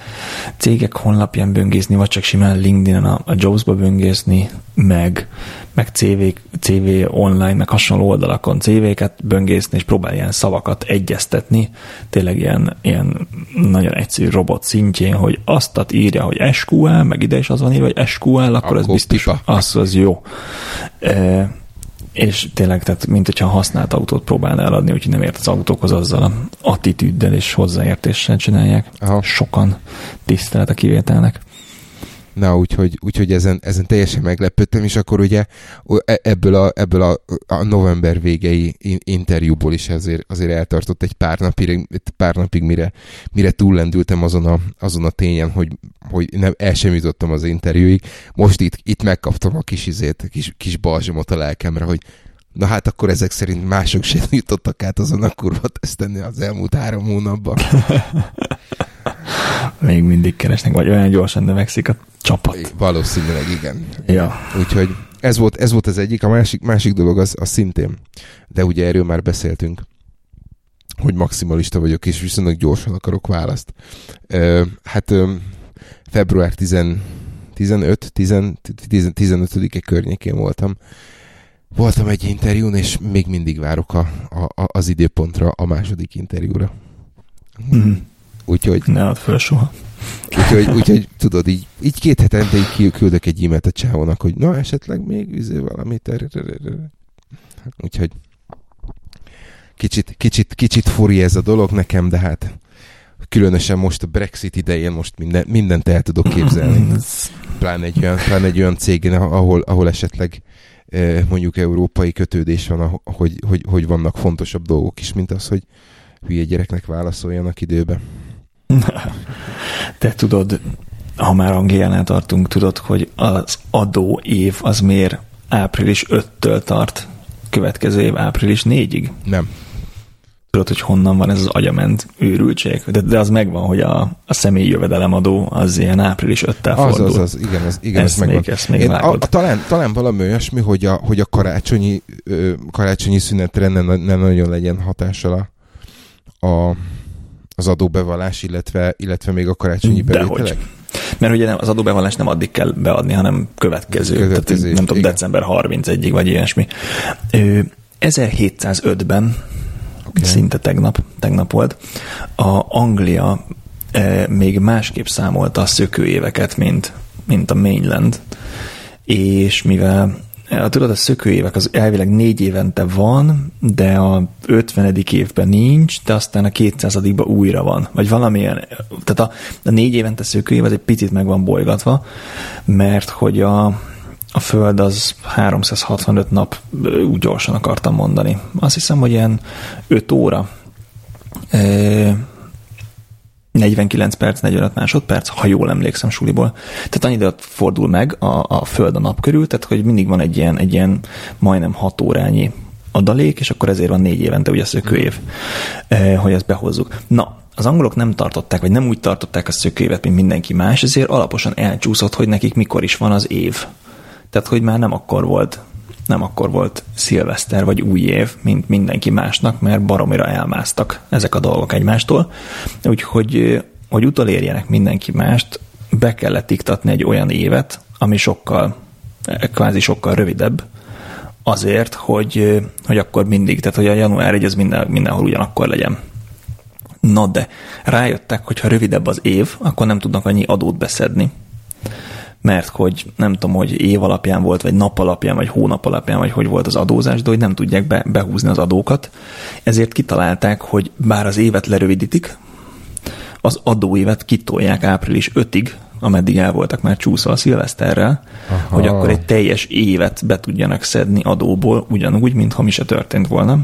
cégek honlapján böngészni, vagy csak simán LinkedIn-en a, a Jobs-ba böngészni, meg, meg CV, CV online, meg hasonló oldalakon CV-ket böngészni, és próbál ilyen szavakat egyeztetni, tényleg ilyen, ilyen nagyon egyszerű robot szintjén, hogy azt írja, hogy SQL, meg ide is az van írva, hogy SQL, akkor, akkor ez biztos, az, az jó. E, és tényleg, tehát mint hogyha használt autót próbálna eladni, úgyhogy nem ért az autókhoz azzal a attitűddel és hozzáértéssel csinálják. Aha. Sokan tisztelet a kivételnek. Na, úgyhogy, úgyhogy ezen, ezen teljesen meglepődtem, és akkor ugye e, ebből a, ebből a, a november végei interjúból is azért, azért eltartott egy pár napig, pár napig mire, mire túllendültem azon a, azon a tényen, hogy, hogy nem, el sem jutottam az interjúig. Most itt, itt megkaptam a kis izét, kis, kis balzsamot a lelkemre, hogy Na hát akkor ezek szerint mások sem jutottak át azon a kurva teszteni az elmúlt három hónapban. Még mindig keresnek, vagy olyan gyorsan növekszik a csapat. Valószínűleg igen. Ja. Úgyhogy ez volt, ez volt az egyik, a másik, másik dolog az, az szintén, de ugye erről már beszéltünk, hogy maximalista vagyok, és viszonylag gyorsan akarok választ. Ö, hát ö, február 10, 15, 10, 15-e környékén voltam. Voltam egy interjún, és még mindig várok a, a, az időpontra a második interjúra. Mm. Úgyhogy... Ne add föl soha. Úgyhogy, úgyhogy tudod, így, így két hetente így küldök egy e-mailt a csávónak, hogy na, esetleg még üző valamit. Úgyhogy kicsit, kicsit, kicsit furi ez a dolog nekem, de hát különösen most a Brexit idején most minden, mindent el tudok képzelni. Pláne egy olyan, pláne egy olyan cégén, ahol, ahol esetleg mondjuk európai kötődés van, hogy, hogy, hogy vannak fontosabb dolgok is, mint az, hogy hülye gyereknek válaszoljanak időbe. Te tudod, ha már Angliánál tartunk, tudod, hogy az adó év az miért április 5-től tart, következő év április 4-ig? Nem. Tudod, hogy honnan van ez az agyament őrültség? De, de az megvan, hogy a, a személyi jövedelemadó az ilyen április 5-tel fordul. Az, az, az, igen, az, igen, ezt, megvan. még, ezt még Én, a, talán, talán valami olyasmi, hogy a, hogy a karácsonyi, karácsonyi szünetre nem, nem nagyon legyen hatással a, a az adóbevallás, illetve, illetve még a karácsonyi bevételek? Mert ugye nem, az adóbevallás nem addig kell beadni, hanem következő, következő tehát nem tudom, igen. december 31-ig, vagy ilyesmi. 1705-ben, okay. szinte tegnap, tegnap volt, a Anglia még másképp számolta a szökőéveket, mint, mint a mainland, és mivel Tudod, a szökőévek az elvileg négy évente van, de a 50. évben nincs, de aztán a 200 újra van. Vagy valamilyen, tehát a, a négy évente szökőév az egy picit meg van bolygatva, mert hogy a, a Föld az 365 nap, úgy gyorsan akartam mondani. Azt hiszem, hogy ilyen 5 óra. 49 perc, 45 másodperc, ha jól emlékszem suliból. Tehát annyi időt fordul meg a, a Föld a nap körül, tehát hogy mindig van egy ilyen, egy ilyen majdnem 6 órányi adalék, és akkor ezért van négy évente ugye a szökőév, eh, hogy ezt behozzuk. Na, az angolok nem tartották, vagy nem úgy tartották a szökőévet, mint mindenki más, ezért alaposan elcsúszott, hogy nekik mikor is van az év. Tehát, hogy már nem akkor volt nem akkor volt szilveszter vagy új év, mint mindenki másnak, mert baromira elmásztak ezek a dolgok egymástól. Úgyhogy, hogy utolérjenek mindenki mást, be kellett iktatni egy olyan évet, ami sokkal, kvázi sokkal rövidebb, azért, hogy, hogy akkor mindig, tehát hogy a január 1 az minden, mindenhol ugyanakkor legyen. Na de rájöttek, hogy ha rövidebb az év, akkor nem tudnak annyi adót beszedni mert hogy nem tudom, hogy év alapján volt, vagy nap alapján, vagy hónap alapján, vagy hogy volt az adózás, de hogy nem tudják be, behúzni az adókat. Ezért kitalálták, hogy bár az évet lerövidítik, az adóévet kitolják április 5-ig, ameddig el voltak már csúszva a szilveszterrel, Aha. hogy akkor egy teljes évet be tudjanak szedni adóból, ugyanúgy, mintha mi se történt volna.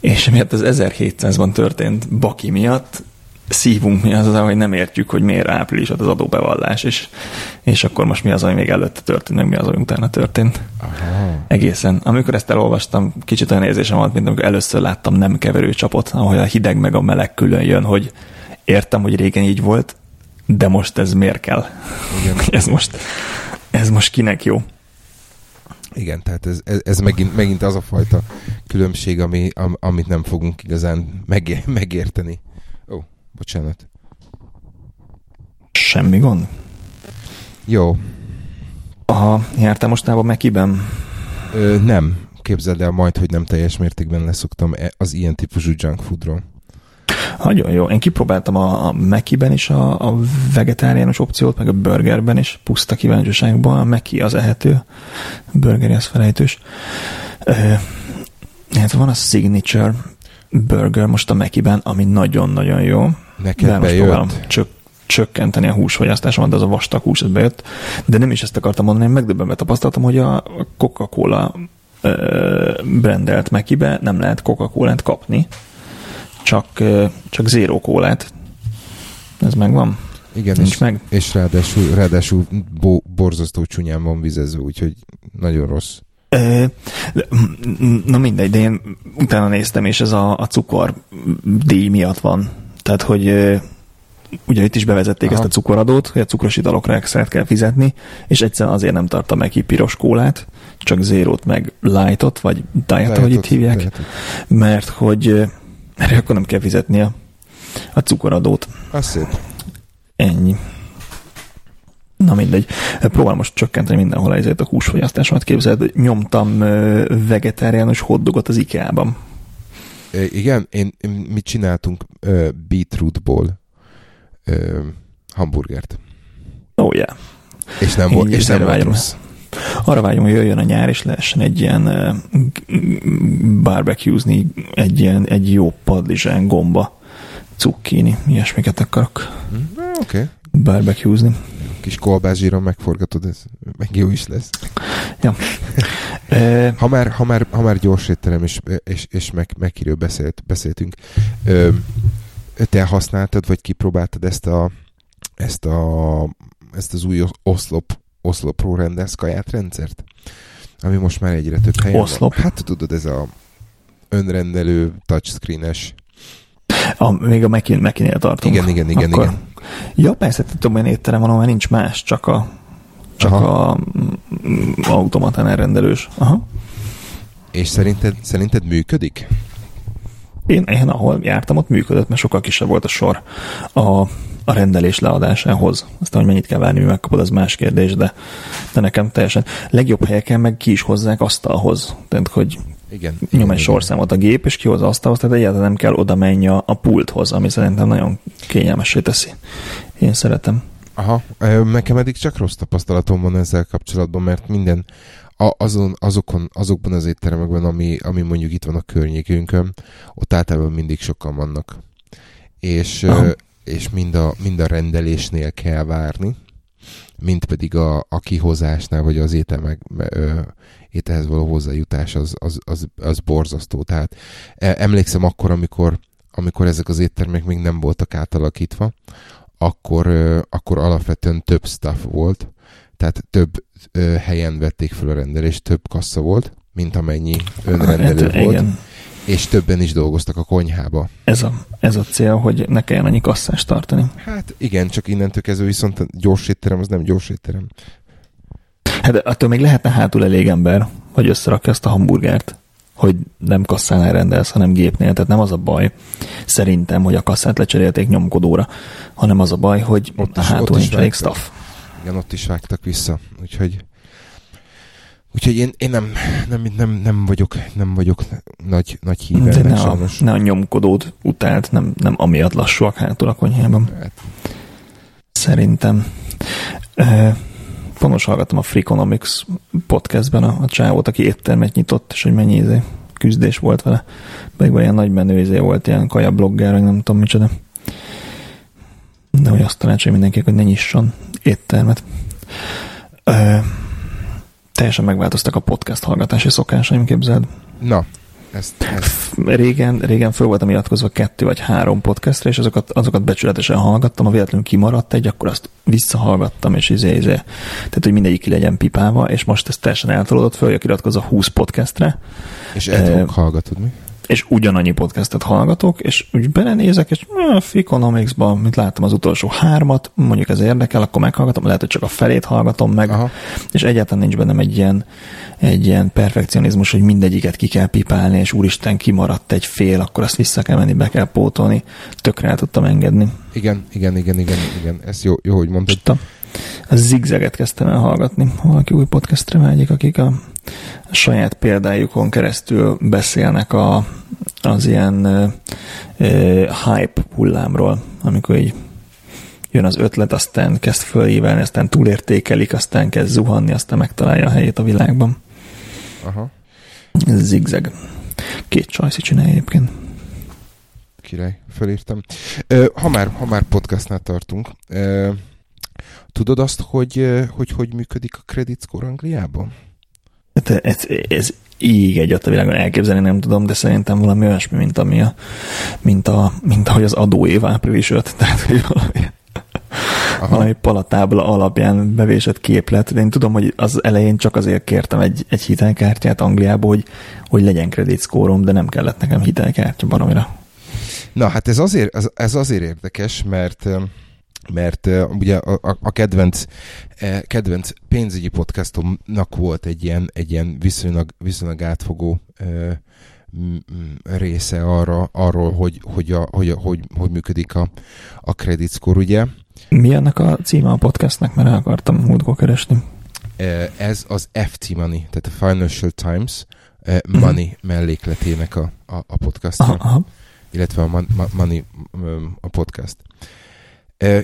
És miatt az 1700-ban történt Baki miatt szívunk mi az, az, hogy nem értjük, hogy miért április az adóbevallás, és, és akkor most mi az, ami még előtte történt, meg mi az, ami utána történt. Aha. Egészen. Amikor ezt elolvastam, kicsit olyan érzésem volt, mint amikor először láttam nem keverő csapot, ahol a hideg meg a meleg külön jön, hogy értem, hogy régen így volt, de most ez miért kell? Igen. ez most, ez most kinek jó? Igen, tehát ez, ez, ez megint, megint az a fajta különbség, ami, am, amit nem fogunk igazán meg, megérteni. Bocsánat. Semmi gond. Jó. Aha, jártál mostában Mekiben? Ö, nem. Képzeld el majd, hogy nem teljes mértékben leszoktam e- az ilyen típusú junk foodról. Nagyon jó. Én kipróbáltam a, a Mekiben is a, a vegetáriánus opciót, meg a burgerben is, puszta kíváncsiságban. A Meki az ehető, a burgeri az felejtős. Uh, hát van a Signature burger most a Mekiben, ami nagyon-nagyon jó. Neked de most próbálom csak csökkenteni a húsfogyasztásomat, de az a vastag hús, ez bejött. De nem is ezt akartam mondani, megdöbbenve tapasztaltam, hogy a Coca-Cola brandelt Mekibe nem lehet Coca-Colát kapni, csak, csak zéró kólát. Ez megvan? Igen, Nincs és, meg? és ráadásul, ráadásul bo, borzasztó csúnyán van vizezve, úgyhogy nagyon rossz. Na mindegy, de én utána néztem, és ez a, a cukor díj miatt van. Tehát, hogy ugye itt is bevezették Aha. ezt a cukoradót, hogy a cukros italokra extrát kell fizetni, és egyszerűen azért nem tartta meg ki piros kólát, csak zérót meg lightot, vagy diet, ahogy itt hívják, diet. mert hogy erre akkor nem kell fizetni a, a cukoradót. Az szép. Ennyi. Na mindegy. Próbálom most csökkenteni mindenhol ezért a húsfogyasztásomat. Képzeld, nyomtam vegetáriánus hoddogot az IKEA-ban. Igen, én, mit csináltunk beetrootból hamburgert. Oh yeah. És nem, volt, és nem volt rossz. Arra vágyom, hogy jöjjön a nyár, és lehessen egy ilyen barbecuezni, egy, ilyen, egy jó padlizsán, gomba, cukkini, ilyesmiket akarok. Mm, Oké. Okay. Barbecuezni. Kis kolbászsíron megforgatod, ez meg jó is lesz. Ja. ha, már, ha, már, ha már gyors étterem, és, és, és meg, meg beszélt, beszéltünk, te használtad, vagy kipróbáltad ezt a, ezt a ezt az új oszlop Oslo Pro rendelsz kaját rendszert? Ami most már egyre több helyen Oszlop? van. Hát tudod, ez a önrendelő touchscreenes a, még a Mac-nél tartunk. Igen, igen, igen, Akkor... igen. Ja, persze, tudom, hogy étterem van, mert nincs más, csak a csak Aha. a mm, automatán elrendelős. Aha. És szerinted, szerinted működik? Én, én ahol jártam, ott működött, mert sokkal kisebb volt a sor. A a rendelés leadásához. Aztán, hogy mennyit kell várni, mi megkapod, az más kérdés, de, de nekem teljesen. Legjobb helyeken meg ki is hozzák asztalhoz. Tehát, hogy igen, nyom igen, egy igen. sorszámot a gép, és kihoz asztalhoz, tehát egyáltalán nem kell oda menni a, a pulthoz, ami szerintem nagyon kényelmesé teszi. Én szeretem. Aha, nekem eddig csak rossz tapasztalatom van ezzel kapcsolatban, mert minden azon, azokon, azokban az étteremekben, ami, ami mondjuk itt van a környékünkön, ott általában mindig sokan vannak. És Aha és mind a, mind a rendelésnél kell várni, mint pedig a, a kihozásnál, vagy az étel meg, ö, ételhez való hozzájutás az, az, az, az borzasztó. Tehát e, emlékszem akkor, amikor, amikor ezek az éttermek még nem voltak átalakítva, akkor, ö, akkor alapvetően több staff volt, tehát több ö, helyen vették fel a rendelést, több kassa volt, mint amennyi önrendelő hát, volt. Igen és többen is dolgoztak a konyhába. Ez a, ez a cél, hogy ne kelljen annyi kasszást tartani. Hát igen, csak innentől kezdve viszont gyors étterem az nem gyors étterem. Hát attól még lehetne hátul elég ember, hogy összerakja ezt a hamburgert, hogy nem kasszánál rendelsz, hanem gépnél. Tehát nem az a baj, szerintem, hogy a kasszát lecserélték nyomkodóra, hanem az a baj, hogy ott is, hátul ott nincs elég staff. Igen, ott is vágtak vissza, úgyhogy Úgyhogy én, én nem, nem, nem, nem, vagyok, nem vagyok nagy, nagy híve De ne a, ne a nyomkodót utált, nem, nem amiatt lassúak hátul a konyhában. Hát. Szerintem. E, Ponos hallgattam a Freakonomics podcastben a, a csávót, aki éttermet nyitott, és hogy mennyi izé, küzdés volt vele. Pedig ilyen nagy menő izé volt, ilyen kaja blogger, nem tudom micsoda. De hogy azt tanácsolja mindenkinek, hogy ne nyisson éttermet. Ö, teljesen megváltoztak a podcast hallgatási szokásaim, képzeld. Na, ezt, ezt. Régen, régen föl voltam iratkozva kettő vagy három podcastra, és azokat, azokat becsületesen hallgattam, ha véletlenül kimaradt egy, akkor azt visszahallgattam, és izé, izé. Tehát, hogy mindegyik ki legyen pipálva, és most ez teljesen eltolódott, föl iratkozva 20 podcastre. És e, hallgatod mi? És ugyanannyi podcastet hallgatok, és úgy belenézek, és Freakonomics-ban, mint láttam az utolsó hármat, mondjuk ez érdekel, akkor meghallgatom, lehet, hogy csak a felét hallgatom meg, Aha. és egyáltalán nincs bennem egy ilyen, egy ilyen perfekcionizmus, hogy mindegyiket ki kell pipálni, és úristen, kimaradt egy fél, akkor azt vissza kell menni, be kell pótolni. Tökre el tudtam engedni. Igen, igen, igen, igen, igen. Ez jó, jó hogy mondtad. A zigzaget kezdtem el hallgatni. Valaki új podcastre vágyik, akik a saját példájukon keresztül beszélnek a, az ilyen uh, hype hullámról, amikor így jön az ötlet, aztán kezd fölhívelni, aztán túlértékelik, aztán kezd zuhanni, aztán megtalálja a helyét a világban. Aha. Ez zigzag. Két csajszi csinálja egyébként. Király, felírtam. Ha már, ha már podcastnál tartunk, tudod azt, hogy hogy, hogy működik a credit score Angliában? Hát ez, ez így egy a világon elképzelni nem tudom, de szerintem valami olyasmi, mint, ami a, mint, a, mint ahogy az adóév április 5, tehát hogy valami, valami palatábla alapján bevésett képlet. De én tudom, hogy az elején csak azért kértem egy, egy hitelkártyát Angliába, hogy, hogy legyen kreditszkórom, de nem kellett nekem hitelkártya baromira. Na, hát ez azért, ez azért érdekes, mert mert uh, ugye a, a kedvenc, uh, kedvenc pénzügyi podcastomnak volt egy ilyen, egy ilyen viszonylag, viszonylag átfogó uh, része arra, arról, hogy, hogy, a, hogy, a, hogy, hogy működik a, a credit score, ugye? Mi ennek a címe a podcastnek, mert el akartam múltkor keresni. Ez az FT Money, tehát a Financial Times Money uh-huh. mellékletének a, a, a aha. illetve a Money a podcast.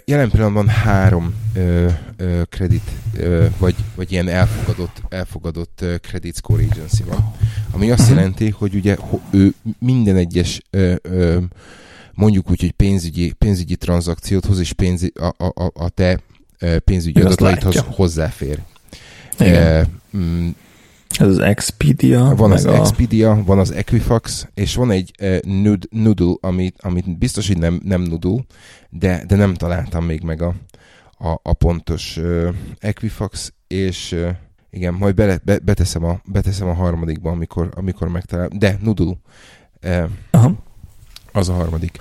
Jelen pillanatban három ö, ö, kredit, ö, vagy, vagy ilyen elfogadott, elfogadott credit score agency van, ami azt mhm. jelenti, hogy ugye ő minden egyes ö, ö, mondjuk úgy, hogy pénzügyi, pénzügyi tranzakciót hoz, és pénzi, a, a, a te pénzügyi adataidhoz hozzáfér. Igen. E, m- ez az Expedia. Van az a... Expedia, van az Equifax, és van egy uh, nud, Noodle, amit, amit biztos, hogy nem, nem Noodle, de, de nem találtam még meg a, a, a pontos uh, Equifax, és uh, igen, majd bele, be, beteszem, a, beteszem a harmadikba, amikor, amikor megtalálom. De Noodle. Uh, Aha. Az a harmadik.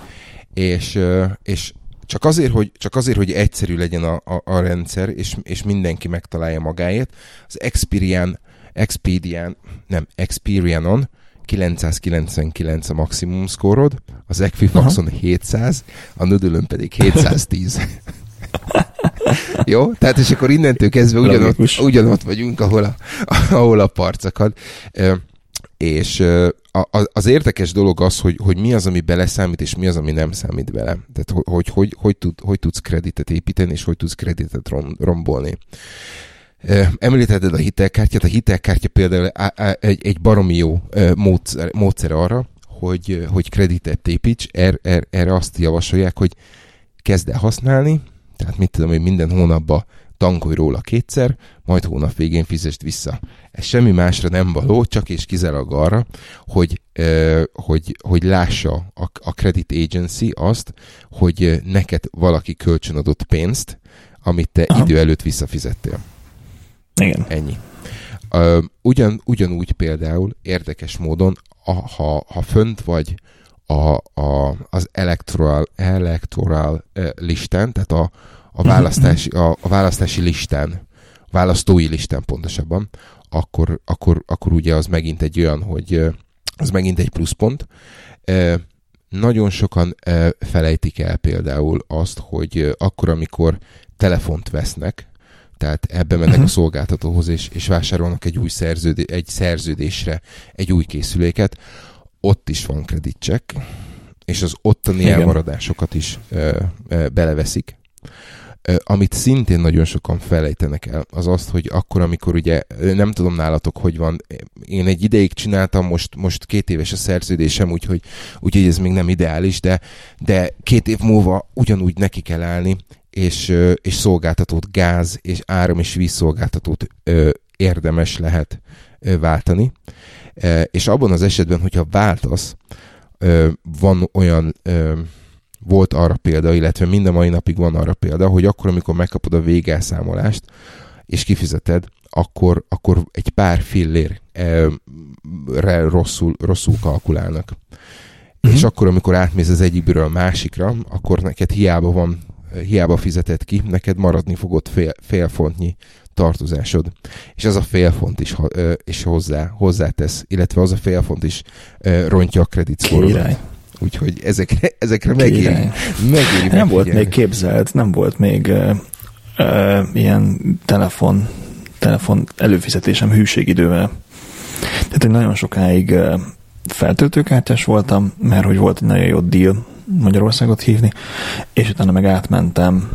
És, uh, és csak azért, hogy, csak azért, hogy egyszerű legyen a, a, a rendszer, és, és mindenki megtalálja magáét, az Experian Expedian, nem, Experianon 999 a maximum szkórod, az Equifaxon Aha. 700, a Nudulön pedig 710. Jó? Tehát és akkor innentől kezdve ugyanott, ugyanott vagyunk, ahol a, ahol a parcakad. És az érdekes dolog az, hogy, hogy mi az, ami beleszámít, és mi az, ami nem számít bele. Tehát hogy, hogy, hogy, hogy, tud, hogy tudsz kreditet építeni, és hogy tudsz kreditet rombolni. Említetted a hitelkártyát, a hitelkártya például egy, egy baromi jó módszer, módszer arra, hogy, hogy kreditet építs, er, er, erre azt javasolják, hogy kezd el használni, tehát mit tudom, hogy minden hónapban tankolj róla kétszer, majd hónap végén fizest vissza. Ez semmi másra nem való, csak és kizárólag arra, hogy, hogy, hogy lássa a, a credit agency azt, hogy neked valaki kölcsönadott pénzt, amit te Aha. idő előtt visszafizettél. Igen. Ennyi. Uh, ugyan, ugyanúgy például érdekes módon, a, ha, ha fönt vagy a, a, az electoral, electoral listán, tehát a, a, választási, a, a választási listán, választói listán pontosabban, akkor, akkor, akkor ugye az megint egy olyan, hogy az megint egy pluszpont. Nagyon sokan felejtik el például azt, hogy akkor, amikor telefont vesznek, tehát ebbe mennek uh-huh. a szolgáltatóhoz, és, és vásárolnak egy új szerződé, egy szerződésre egy új készüléket, ott is van kreditcsek, és az ottani Igen. elmaradásokat is ö, ö, beleveszik. amit szintén nagyon sokan felejtenek el, az azt, hogy akkor, amikor ugye, nem tudom nálatok, hogy van, én egy ideig csináltam, most, most két éves a szerződésem, úgyhogy, úgyhogy ez még nem ideális, de, de két év múlva ugyanúgy neki kell állni, és, és szolgáltatót, gáz és áram és vízszolgáltatót érdemes lehet váltani. És abban az esetben, hogyha váltasz, van olyan volt arra példa, illetve mind a mai napig van arra példa, hogy akkor, amikor megkapod a végelszámolást, és kifizeted, akkor, akkor egy pár fillérre rosszul, rosszul kalkulálnak. Uh-huh. És akkor, amikor átmész az egyikből a másikra, akkor neked hiába van, hiába fizeted ki, neked maradni fogod fél, fél fontnyi tartozásod. És az a fél font is, is hozzá, hozzátesz, illetve az a fél font is rontja a kreditszkórodat. Úgyhogy ezekre, ezekre megéri, megéri Nem volt még képzelt, nem volt még uh, uh, ilyen telefon, telefon előfizetésem hűségidővel. Tehát én nagyon sokáig feltöltőkártyás voltam, mert hogy volt egy nagyon jó deal Magyarországot hívni, és utána meg átmentem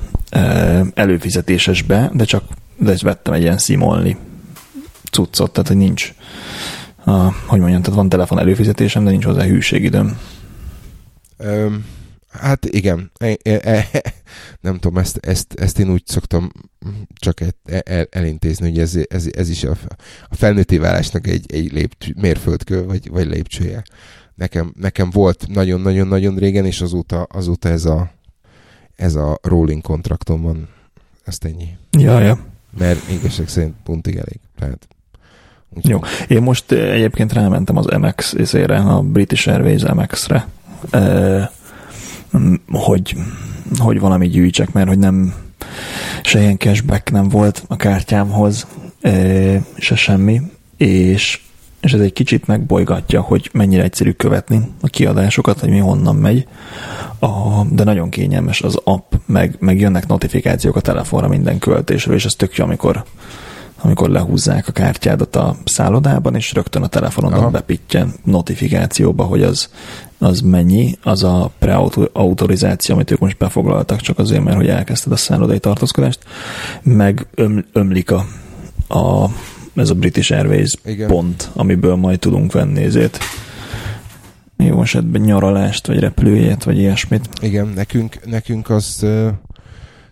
előfizetésesbe, de csak de vettem egy ilyen szimolni cuccot, tehát hogy nincs a, hogy mondjam, tehát van telefon előfizetésem, de nincs hozzá hűségidőm. Öm, hát igen, e, e, e, nem tudom, ezt, ezt, ezt én úgy szoktam csak el, el, elintézni, hogy ez, ez, ez is a, a felnőtté válásnak egy, egy lépcső, mérföldkő, vagy, vagy lépcsője. Nekem, nekem volt nagyon-nagyon-nagyon régen, és azóta, azóta ez a, ez a rolling kontraktom van. Ezt ennyi. Ja, ja. Mert igazság szerint pontig elég. Tehát úgy Jó. Én most egyébként rámentem az MX izére, a British Airways MX-re, hogy, hogy valami gyűjtsek, mert hogy nem se ilyen cashback nem volt a kártyámhoz, se semmi, és, és ez egy kicsit megbolygatja, hogy mennyire egyszerű követni a kiadásokat, hogy mi honnan megy, a, de nagyon kényelmes az app, meg, meg jönnek notifikációk a telefonra minden költésről, és ez tök jó, amikor amikor lehúzzák a kártyádat a szállodában, és rögtön a telefonon bepittyen notifikációba, hogy az, az mennyi, az a preautorizáció, amit ők most befoglaltak, csak azért, mert hogy elkezdted a szállodai tartózkodást, meg öm, ömlik a, a, ez a British Airways Igen. pont, amiből majd tudunk venni ezért jó esetben nyaralást, vagy repülőjét, vagy ilyesmit. Igen, nekünk, nekünk az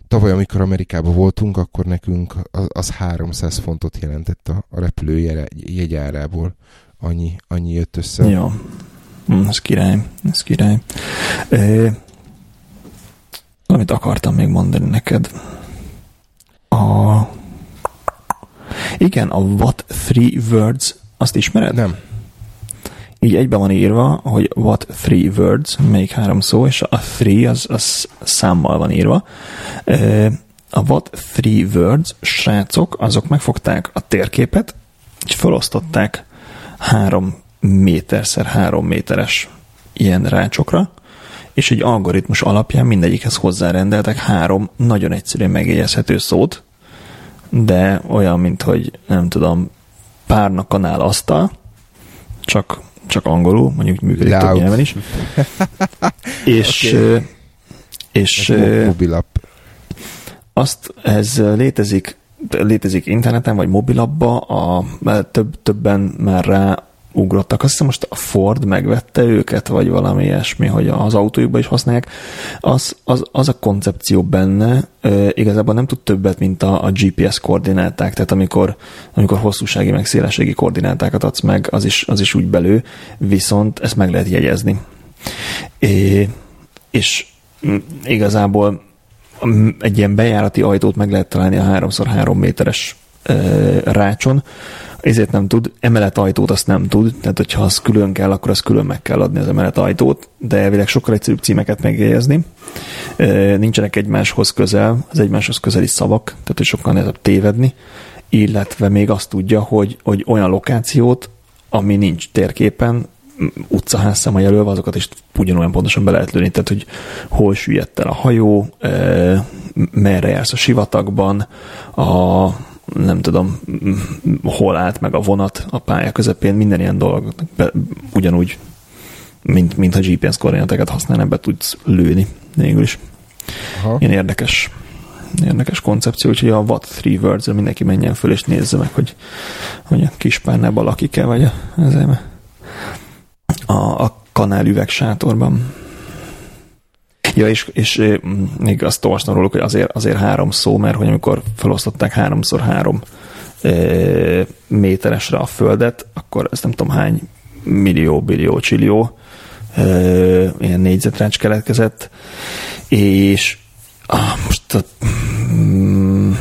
tavaly, amikor Amerikában voltunk, akkor nekünk az, az 300 fontot jelentett a, a repülő jegyárából. Annyi, annyi jött össze. Jó. Hm, ez király, ez király. E, amit akartam még mondani neked. A, igen, a What Three Words, azt ismered? Nem így egybe van írva, hogy what three words, melyik három szó, és a three az, az számmal van írva. A what three words srácok, azok megfogták a térképet, és felosztották három méterszer három méteres ilyen rácsokra, és egy algoritmus alapján mindegyikhez hozzárendeltek három nagyon egyszerűen megjegyezhető szót, de olyan, mint hogy nem tudom, párna kanál asztal, csak csak angolul, mondjuk működik Loud. több nyelven is. és okay. és mobilap. Azt, ez létezik létezik interneten, vagy mobilabba, a, több, többen már rá ugrottak. Azt hiszem most a Ford megvette őket, vagy valami ilyesmi, hogy az autójukban is használják. Az, az, az a koncepció benne e, igazából nem tud többet, mint a, a GPS koordináták, tehát amikor, amikor hosszúsági meg szélességi koordinátákat adsz meg, az is, az is úgy belő, viszont ezt meg lehet jegyezni. É, és igazából egy ilyen bejárati ajtót meg lehet találni a 3x3 méteres rácson, ezért nem tud, emelet ajtót azt nem tud, tehát hogyha az külön kell, akkor az külön meg kell adni az emelet ajtót, de elvileg sokkal egyszerűbb címeket megjegyezni. Nincsenek egymáshoz közel, az egymáshoz közeli szavak, tehát hogy sokkal nehezebb tévedni, illetve még azt tudja, hogy, hogy olyan lokációt, ami nincs térképen, utcaházszám a jelölve, azokat is ugyanolyan pontosan be lehet lőni, tehát hogy hol süllyedt el a hajó, merre jársz a sivatagban, a, nem tudom, hol állt meg a vonat a pálya közepén, minden ilyen dolog be, ugyanúgy, mint, mint a GPS koordinátákat használni, be tudsz lőni végül is. Aha. Ilyen érdekes, érdekes koncepció, úgyhogy a What Three words mindenki menjen föl és nézze meg, hogy, hogy a kis párnában lakik-e, vagy a, a, a kanál sátorban. Ja, és, és még azt olvastam róluk, hogy azért, azért három szó, mert hogy amikor felosztották háromszor három méteresre a földet, akkor ezt nem tudom hány millió, billió, csillió e, ilyen négyzetrács keletkezett, és ah, most a, mm,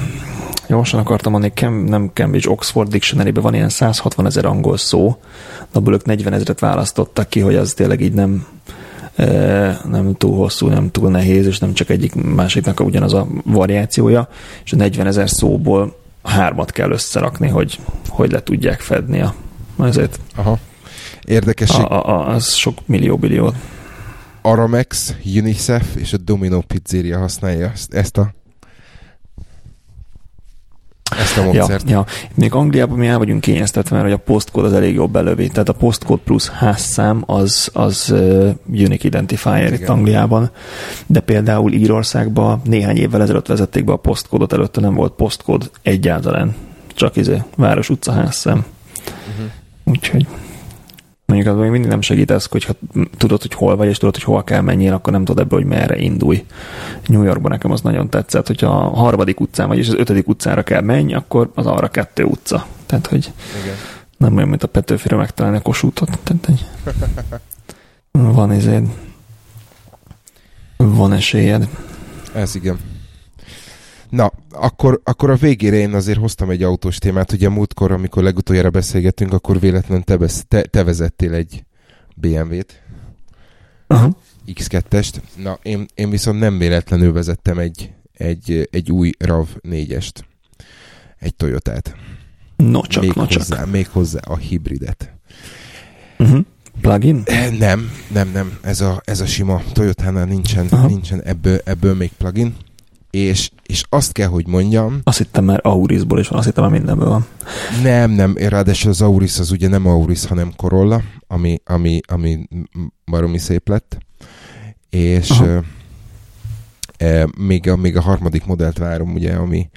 gyorsan akartam mondani, Cam, nem Cambridge Oxford dictionary van ilyen 160 ezer angol szó, abból ők 40 ezeret választottak ki, hogy az tényleg így nem, nem túl hosszú, nem túl nehéz, és nem csak egyik másiknak ugyanaz a variációja, és a 40 ezer szóból hármat kell összerakni, hogy, hogy le tudják fedni a ezért. Aha. Érdekes. A, a, a, az sok millió billió. Aramex, UNICEF és a Domino Pizzeria használja ezt a ezt a módszert. Ja, ja. Még Angliában mi el vagyunk kényeztetve, mert hogy a postkód az elég jobb belövi. Tehát a postkód plusz házszám az, az uh, unique identifier Igen. itt Angliában. De például Írországban néhány évvel ezelőtt vezették be a postkódot, előtte nem volt postkód egyáltalán. Csak izé, város, utca, házszám. Uh-huh. Úgyhogy Mondjuk az még mindig nem segít ez, hogyha tudod, hogy hol vagy, és tudod, hogy hol kell menjél, akkor nem tudod ebből, hogy merre indulj. New Yorkban nekem az nagyon tetszett, hogyha a harmadik utcán vagy, és az ötödik utcára kell menni, akkor az arra kettő utca. Tehát, hogy Igen. nem olyan, mint a Petőfire megtalálni a kosútot. Tehát, hogy van ezért van esélyed. Ez igen. Na, akkor, akkor a végére én azért hoztam egy autós témát. Ugye múltkor, amikor legutoljára beszélgettünk, akkor véletlenül te, te, te vezettél egy BMW-t. Uh-huh. X2-est. Na, én, én viszont nem véletlenül vezettem egy, egy, egy új RAV4-est. Egy Toyotát. No, csak, még no, hozzá, csak. Még hozzá a hibridet. Uh-huh. Plugin? Eh, nem, nem, nem. Ez a, ez a sima Toyotánál nincsen, uh-huh. nincsen ebből, ebből még plugin és, és azt kell, hogy mondjam... Azt hittem már Aurisból is van, azt hittem már mindenből van. Nem, nem, ráadásul az Auris az ugye nem Auris, hanem Corolla, ami, ami, ami baromi szép lett, és e, e, még, a, még a harmadik modellt várom, ugye, ami,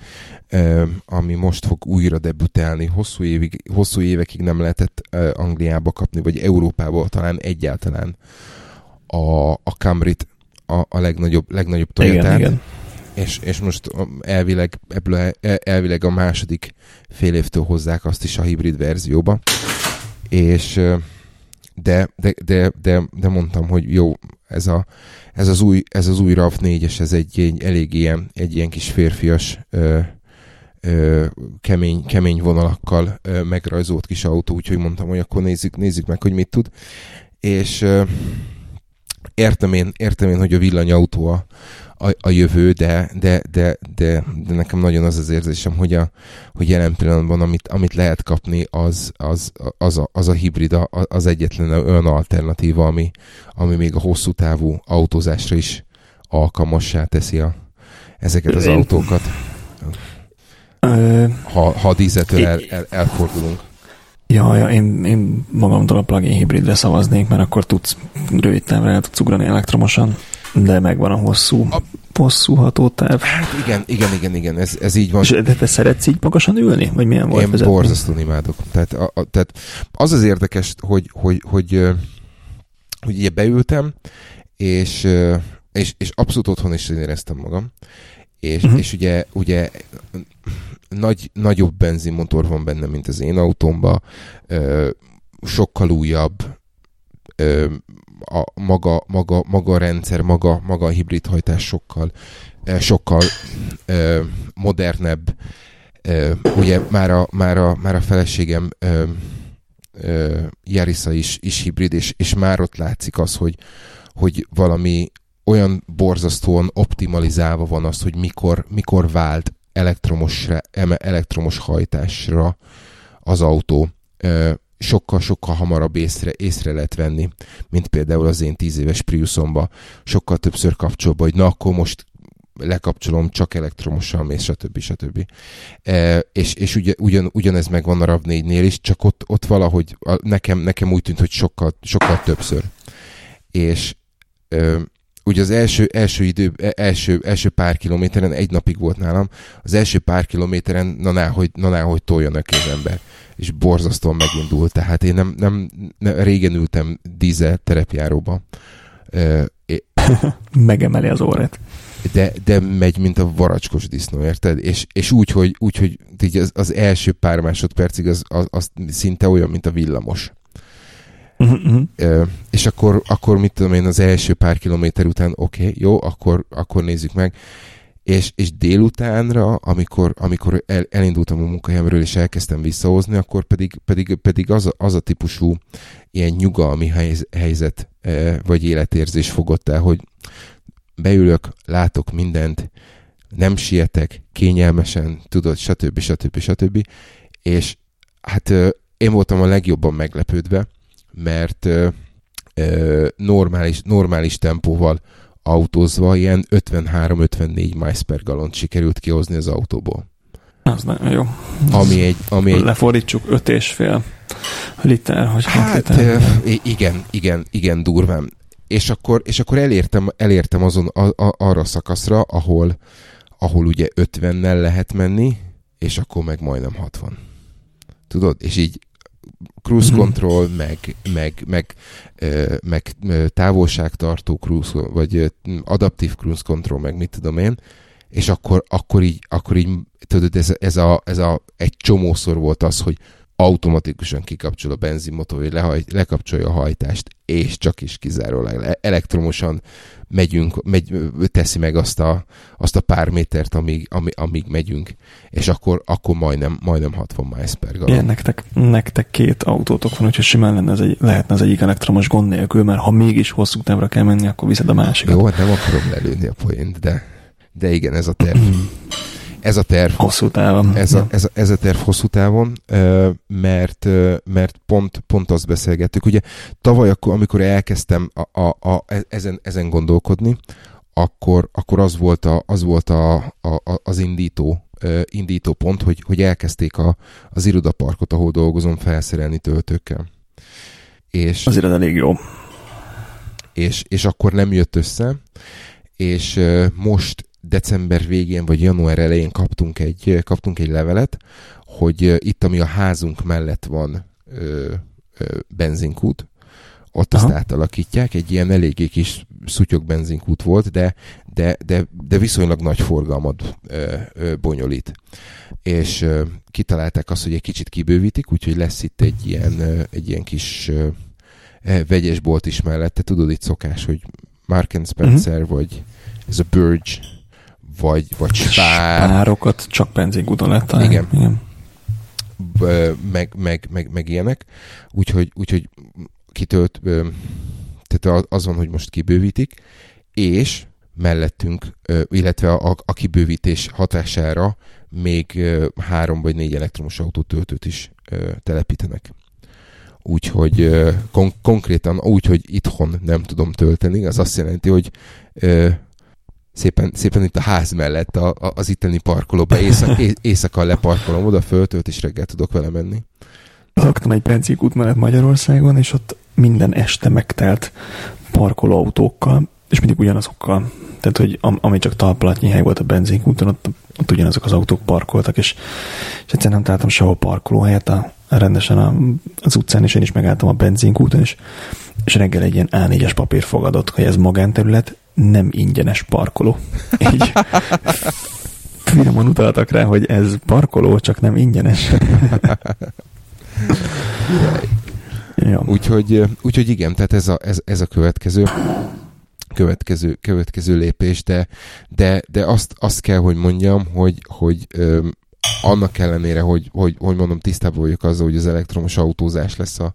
e, ami most fog újra debütálni. Hosszú, évig, hosszú évekig nem lehetett e, Angliába kapni, vagy Európába talán egyáltalán a, a Camry-t, a, a legnagyobb, legnagyobb Toyotát. Igen, igen és, és most elvileg, ebből elvileg a második fél évtől hozzák azt is a hibrid verzióba. És de, de, de, de, de mondtam, hogy jó, ez, a, ez, az, új, ez az új RAV4-es, ez egy, egy elég ilyen, egy ilyen kis férfias ö, ö, kemény, kemény vonalakkal ö, megrajzolt kis autó, úgyhogy mondtam, hogy akkor nézzük, nézzük meg, hogy mit tud. És ö, értem én, értem én, hogy a villanyautó a, a, a jövő, de, de, de, de, de nekem nagyon az az érzésem, hogy, a, hogy jelen pillanatban, amit, amit lehet kapni, az, az, az, a, az a hibrid, az egyetlen olyan alternatíva, ami, ami még a hosszú távú autózásra is alkalmassá teszi a, ezeket az autókat. Ha, ha a dízetől el, el, elfordulunk. Ja, ja én, én magamtól a plug-in hibridre szavaznék, mert akkor tudsz rövid távra el tudsz ugrani elektromosan. De megvan a hosszú, a... hosszú hatótáv. Hát igen, igen, igen, igen, ez, ez így van. És de te szeretsz így magasan ülni? Vagy milyen volt Én vezetni? borzasztóan imádok. Tehát, a, a, tehát az az érdekes, hogy, hogy, hogy, hogy, hogy ugye beültem, és, és, és abszolút otthon is éreztem magam. És, uh-huh. és ugye, ugye nagy, nagyobb benzinmotor van benne, mint az én autómban, sokkal újabb, a maga, maga, maga rendszer, maga, maga a hibrid hajtás sokkal, eh, sokkal eh, modernebb. Eh, ugye már a, már a, már a feleségem Jarisa is, is hibrid, és, és már ott látszik az, hogy, hogy valami olyan borzasztóan optimalizálva van az, hogy mikor, mikor vált elektromos, elektromos hajtásra az autó sokkal-sokkal hamarabb észre, észre lehet venni, mint például az én tíz éves Priusomba. Sokkal többször kapcsolva, hogy na akkor most lekapcsolom, csak elektromosan, és stb. stb. E, és és ugyan, ugyan, ugyanez megvan a RAV4-nél is, csak ott, ott valahogy a, nekem, nekem úgy tűnt, hogy sokkal, sokkal többször. És e, ugye az első, első idő, e, első, első pár kilométeren, egy napig volt nálam, az első pár kilométeren, na náhogy, na náhogy toljon a ember és borzasztóan megindult, tehát én nem, nem, nem régen ültem dízel terepjáróba. Megemeli az órát. De, de megy, mint a varacskos disznó, érted? És, és úgy, hogy, úgy, hogy az, az első pár másodpercig az, az, az szinte olyan, mint a villamos. Uh-huh. és akkor, akkor mit tudom én, az első pár kilométer után, oké, okay, jó, akkor, akkor nézzük meg. És, és délutánra, amikor, amikor el, elindultam a munkahelyemről, és elkezdtem visszahozni, akkor pedig, pedig, pedig az, a, az a típusú ilyen nyugalmi helyz, helyzet vagy életérzés fogott el, hogy beülök, látok mindent, nem sietek, kényelmesen, tudod, stb. stb. stb. És hát én voltam a legjobban meglepődve, mert normális, normális tempóval autózva ilyen 53-54 miles per galont sikerült kihozni az autóból. Az nagyon jó. Ami egy, ami egy... Lefordítsuk 5 és fél liter, hogy hát, liter. igen, igen, igen, durván. És akkor, és akkor elértem, elértem azon a, a, arra a szakaszra, ahol, ahol ugye 50-nel lehet menni, és akkor meg majdnem 60. Tudod? És így cruise mhm. control, meg, meg, meg, meg távolságtartó cruise, vagy adaptív cruise control, meg mit tudom én, és akkor, akkor így, akkor így tudod, ez, ez, a, ez a, egy csomószor volt az, hogy automatikusan kikapcsol a benzinmotor, hogy lehajt, lekapcsolja a hajtást, és csak is kizárólag elektromosan megyünk, megy, teszi meg azt a, azt a pár métert, amíg, amíg, amíg megyünk, és akkor, akkor majdnem, majdnem 60 miles per galon. Igen, nektek, nektek két autótok van, úgyhogy simán lenne ez egy, lehetne az egyik elektromos gond nélkül, mert ha mégis hosszú távra kell menni, akkor viszed a másikat. Jó, hát nem akarom lelőni a poént, de, de igen, ez a terv. ez a terv. Hosszú távon. Ez a, ez a, ez a terv hosszú távon, mert, mert pont, pont azt beszélgettük. Ugye tavaly, akkor, amikor elkezdtem a, a, a, ezen, ezen gondolkodni, akkor, akkor az volt, a, az, volt a, a, az indító, indító pont, hogy, hogy elkezdték a, az irodaparkot, ahol dolgozom, felszerelni töltőkkel. És, Azért az elég jó. És, és akkor nem jött össze, és most december végén vagy január elején kaptunk egy, kaptunk egy levelet, hogy itt, ami a házunk mellett van ö, ö, benzinkút, ott Aha. azt átalakítják, egy ilyen eléggé kis szutyok benzinkút volt, de, de, de, de viszonylag nagy forgalmat ö, ö, bonyolít. És ö, kitalálták azt, hogy egy kicsit kibővítik, úgyhogy lesz itt egy ilyen, ö, egy ilyen kis ö, vegyesbolt is mellette. Tudod, itt szokás, hogy Mark Spencer, uh-huh. vagy ez a Burge vagy, vagy spár. Spárokat csak benzinkúton lehet találni. Igen. Igen. Meg, meg, meg, meg ilyenek. Úgyhogy, úgyhogy kitölt, tehát az van, hogy most kibővítik, és mellettünk, illetve a, a kibővítés hatására még három vagy négy elektromos autótöltőt is telepítenek. Úgyhogy kon- konkrétan úgy, hogy itthon nem tudom tölteni, az azt jelenti, hogy szépen, szépen itt a ház mellett a, a, az itteni parkolóba éjszaka, éjszaka leparkolom, oda föltölt, és reggel tudok vele menni. Laktam egy benzinkút mellett Magyarországon, és ott minden este megtelt parkolóautókkal, és mindig ugyanazokkal. Tehát, hogy am, ami csak talpalatnyi hely volt a benzinkúton, ott, ott ugyanazok az autók parkoltak, és, és egyszerűen nem találtam sehol parkolóhelyet a rendesen a, az utcán, és én is megálltam a benzinkúton, és, és reggel egy ilyen A4-es papír fogadott, hogy ez magánterület, nem ingyenes parkoló. Így finoman utaltak rá, hogy ez parkoló, csak nem ingyenes. ja. úgyhogy, úgyhogy igen, tehát ez a, ez, ez a következő következő, következő lépés, de, de, de azt, azt kell, hogy mondjam, hogy, hogy öm, annak ellenére, hogy, hogy, hogy mondom, tisztában vagyok azzal, hogy az elektromos autózás lesz a,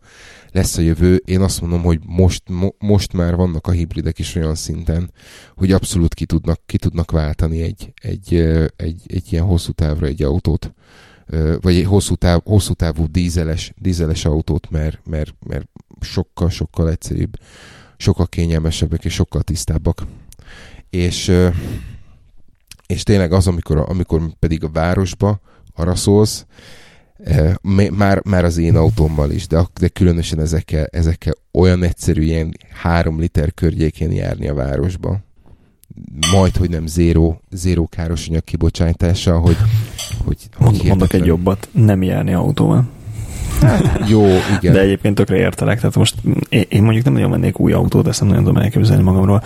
lesz a jövő. Én azt mondom, hogy most, mo, most már vannak a hibridek is olyan szinten, hogy abszolút ki tudnak, ki tudnak váltani egy, egy, egy, egy ilyen hosszú távra egy autót, vagy egy hosszú, táv, hosszú távú dízeles, dízeles autót, mert, mert, mert sokkal, sokkal egyszerűbb, sokkal kényelmesebbek és sokkal tisztábbak. És, és tényleg az, amikor, amikor pedig a városba arra szólsz, már, már az én autómmal is, de, de különösen ezekkel, ezekkel olyan egyszerű ilyen három liter környékén járni a városba. Majd, hogy nem zéró, zéró károsanyag kibocsátással, hogy, hogy, hogy Mondok egy jobbat, nem járni autóval. Hát, jó, igen. De egyébként tökre értelek. Tehát most én mondjuk nem nagyon vennék új autót, ezt nem nagyon tudom elképzelni magamról.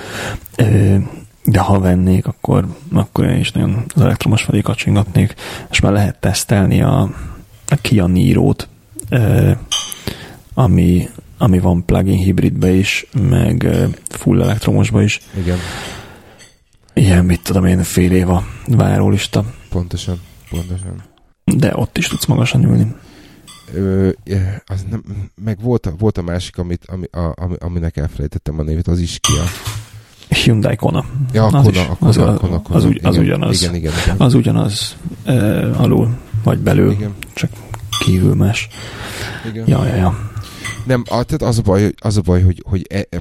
De ha vennék, akkor, akkor én is nagyon az elektromos felé kacsingatnék, és már lehet tesztelni a, a Kia Niro-t, ami, ami van plug-in hibridbe is, meg full elektromosba is. Igen. Ilyen, mit tudom én, fél év a várólista. Pontosan, pontosan. De ott is tudsz magasan ülni. Ö, az nem, meg volt a, volt a másik, amit, ami, a, ami, aminek elfelejtettem a névét, az is Kia. Hyundai Kona. Ja, a az, Kona, is, a Kona, az, a Kona, Kona. Az, ugy, az igen, ugyanaz. Igen, igen, igen. Az ugyanaz e, alul, vagy belül, igen. csak kívül más. Igen. Ja, ja, ja. Nem, tehát az a baj, az a baj hogy, hogy e, e,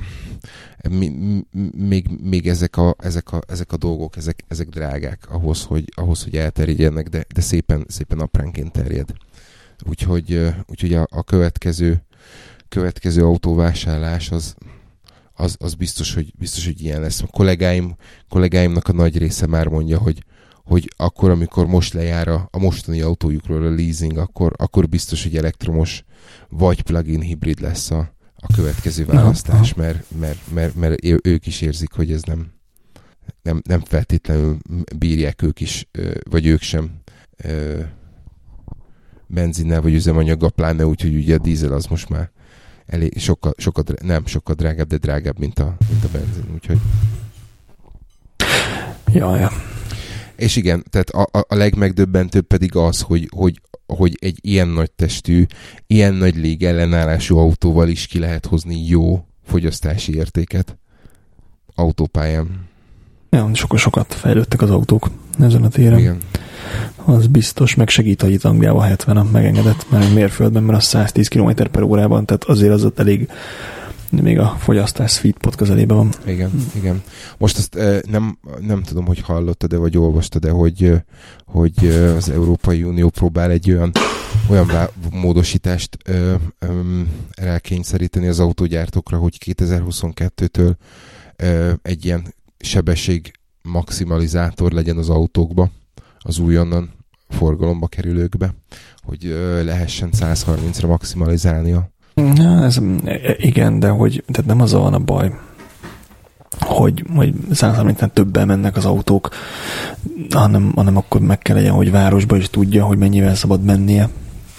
még, még ezek, a, ezek, a, ezek a dolgok, ezek, ezek drágák ahhoz, hogy, ahhoz, hogy elterjedjenek, de, de szépen, szépen apránként terjed. Úgyhogy, úgyhogy a, a következő, következő autóvásárlás az, az, az biztos, hogy, biztos, hogy ilyen lesz. A kollégáim, kollégáimnak a nagy része már mondja, hogy, hogy akkor, amikor most lejár a, a mostani autójukról a leasing, akkor, akkor biztos, hogy elektromos vagy plug-in hibrid lesz a, a következő választás, mert, mert, mert, mert ők is érzik, hogy ez nem, nem, nem feltétlenül bírják ők is, vagy ők sem benzinnel vagy üzemanyaggal, pláne úgy, hogy ugye a dízel az most már elég, sokkal, sokkal, nem sokkal drágább, de drágább, mint a, mint a benzin, úgyhogy... Ja, ja. És igen, tehát a, a, a legmegdöbbentőbb pedig az, hogy, hogy, hogy egy ilyen nagy testű, ilyen nagy légellenállású autóval is ki lehet hozni jó fogyasztási értéket autópályán. Ja, sokat, sokat fejlődtek az autók ezen a téren. Igen. Az biztos, meg segít, hogy itt Angliában 70 a megengedett, mert mérföldben, mert az 110 km per órában, tehát azért az ott elég még a fogyasztás sweet pot közelében van. Igen, igen. Most azt nem, nem tudom, hogy hallottad-e, vagy olvastad-e, hogy, hogy az Európai Unió próbál egy olyan olyan módosítást ö, ö, rákényszeríteni az autógyártókra, hogy 2022-től ö, egy ilyen sebesség maximalizátor legyen az autókba, az újonnan forgalomba kerülőkbe, hogy lehessen 130-ra maximalizálni a Ja, ez, igen, de hogy tehát nem az van a baj, hogy, hogy 130 többen mennek az autók, hanem, hanem akkor meg kell legyen, hogy városba is tudja, hogy mennyivel szabad mennie.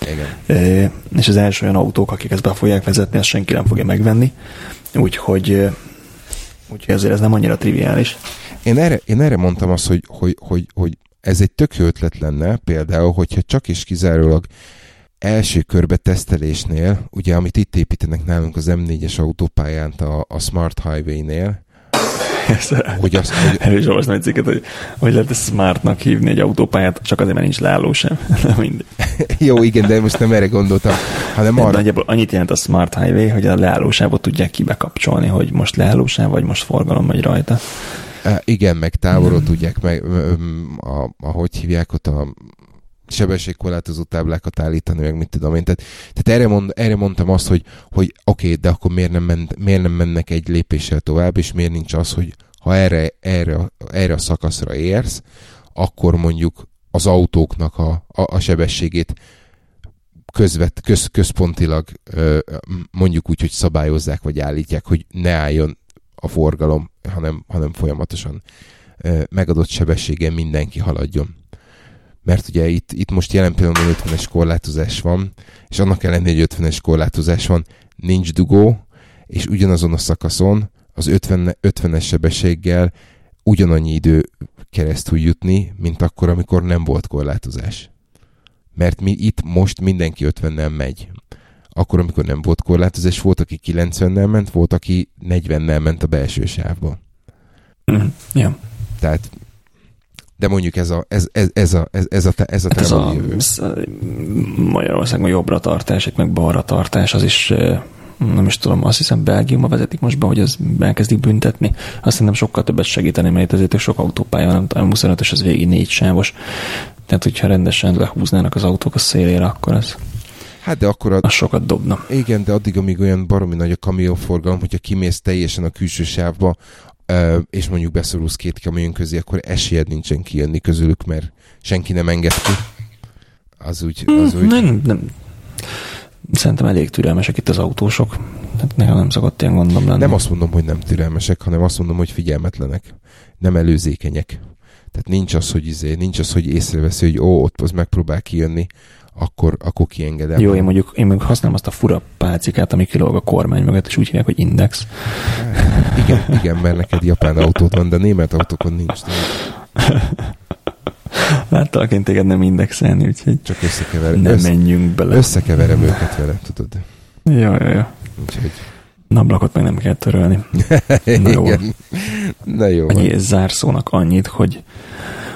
Igen. E, és az első olyan autók, akik ezt be fogják vezetni, ezt senki nem fogja megvenni. Úgyhogy, úgyhogy ezért ez nem annyira triviális. Én erre, én erre mondtam azt, hogy, hogy, hogy, hogy ez egy tök jó ötlet lenne, például, hogyha csak is kizárólag első körbe tesztelésnél, ugye amit itt építenek nálunk az M4-es autópályán a, a Smart Highway-nél, hogy azt, hogy... El is olvastam egy cikket, hogy, hogy lehet smartnak hívni egy autópályát, csak azért, mert nincs leálló sem. mindig. Jó, igen, de most nem erre gondoltam, hanem arra. Nagyjából annyit jelent a Smart Highway, hogy a leállósávot tudják kibekapcsolni, hogy most leállósáv, vagy most forgalom megy rajta. igen, meg távolról tudják, meg a, a, hogy hívják ott a sebességkorlátozó táblákat állítani, meg mit tudom én. Tehát, tehát erre, mond, erre mondtam azt, hogy, hogy oké, okay, de akkor miért nem, men, miért nem mennek egy lépéssel tovább, és miért nincs az, hogy ha erre, erre, erre a szakaszra érsz, akkor mondjuk az autóknak a, a, a sebességét közvet, köz, központilag mondjuk úgy, hogy szabályozzák, vagy állítják, hogy ne álljon a forgalom, hanem, hanem folyamatosan megadott sebességen mindenki haladjon mert ugye itt, itt most jelen pillanatban 50-es korlátozás van, és annak ellenére, hogy 50-es korlátozás van, nincs dugó, és ugyanazon a szakaszon az 50, 50-es sebességgel ugyanannyi idő keresztül jutni, mint akkor, amikor nem volt korlátozás. Mert mi itt most mindenki 50-nel megy. Akkor, amikor nem volt korlátozás, volt, aki 90-nel ment, volt, aki 40-nel ment a belső sávba. Mm, yeah. Tehát de mondjuk ez a, ez, ez, ez a, ez, ez a, ez a, hát ez a jövő. Magyarországon jobbra tartás, meg balra tartás, az is nem is tudom, azt hiszem Belgiumba vezetik most be, hogy az elkezdik büntetni. Azt nem sokkal többet segíteni, mert itt azért sok autópálya, nem tudom, 25-ös az végig négy sávos. Tehát, hogyha rendesen lehúznának az autók a szélére, akkor ez Hát de akkor... A... Az sokat dobna. Igen, de addig, amíg olyan baromi nagy a kamionforgalom, hogyha kimész teljesen a külső sávba, és mondjuk beszorulsz két kamion közé, akkor esélyed nincsen kijönni közülük, mert senki nem enged ki. Az úgy... Az úgy... Nem, nem. Szerintem elég türelmesek itt az autósok. Tehát nekem nem szokott ilyen gondom lenni. Nem azt mondom, hogy nem türelmesek, hanem azt mondom, hogy figyelmetlenek. Nem előzékenyek. Tehát nincs az, hogy izé, nincs az, hogy észreveszi, hogy ó, ott az megpróbál kijönni, akkor, akkor kiengedem. Jó, én mondjuk, én mondjuk használom azt a fura pálcikát, ami kilóg a kormány mögött, és úgy hívják, hogy index. Igen, igen, mert neked japán autót van, de német autókon nincs. Láttalak én téged nem indexelni, úgyhogy Csak összekeverem. Nem össze, menjünk bele. Összekeverem őket vele, tudod. Jó, jó, jó. Úgyhogy... Nablakot meg nem kell törölni. Na jó. Igen. Na jó. Annyi zárszónak annyit, hogy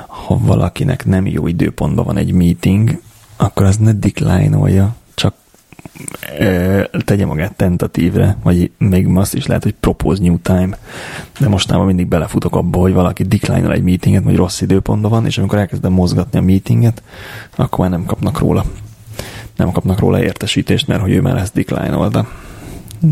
ha valakinek nem jó időpontban van egy meeting, akkor az ne decline-olja, csak ö, tegye magát tentativre, vagy még azt is lehet, hogy propose new time. De mostában mindig belefutok abba, hogy valaki decline egy meetinget, vagy rossz időpontban van, és amikor elkezdem mozgatni a meetinget, akkor már nem kapnak róla. Nem kapnak róla értesítést, mert hogy ő már ezt decline-olta.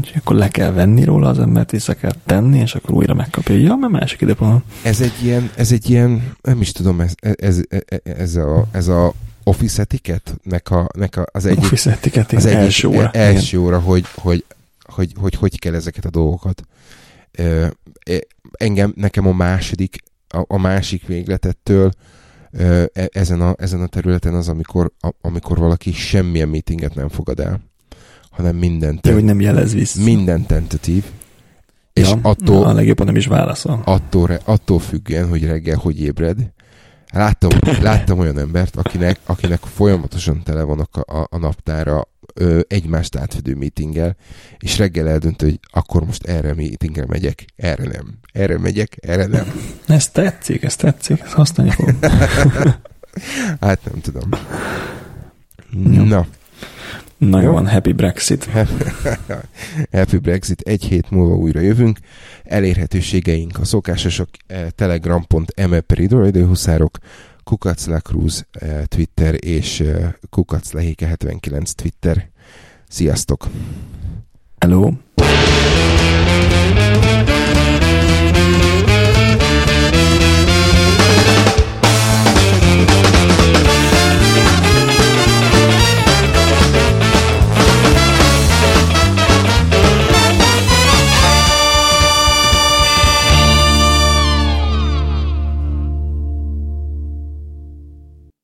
És akkor le kell venni róla az embert, vissza kell tenni, és akkor újra megkapja. Ja, mert másik időpontban. Ez egy ilyen, ez egy ilyen, nem is tudom, ez, ez, ez, ez, a, ez a Office Etiquette? Nek a, nek a, az egyik, Office Etiquette, az egyik, első óra. Első óra, hogy, hogy, hogy, hogy, hogy kell ezeket a dolgokat. Engem, nekem a második, a, a másik végletettől e, ezen a, ezen a területen az, amikor, a, amikor valaki semmilyen meetinget nem fogad el, hanem mindent. De hogy nem jelez vissza. Minden tentatív. És ja, attól, a legjobban nem is válaszol. Attól, attól függően, hogy reggel hogy ébred, Láttam, láttam olyan embert, akinek, akinek folyamatosan tele van a, a, a naptára ö, egymást átfedő meetinggel, és reggel eldönt, hogy akkor most erre a meetingre megyek, erre nem. Erre megyek, erre nem. Ez tetszik, ez tetszik, ezt használni fogom. hát nem tudom. Na. Na jó, van, happy Brexit. happy Brexit. Egy hét múlva újra jövünk. Elérhetőségeink a szokásosak eh, telegram.me per időhuszárok, Kukac Cruz eh, Twitter és eh, Kukac Lehéke 79 Twitter. Sziasztok! Hello!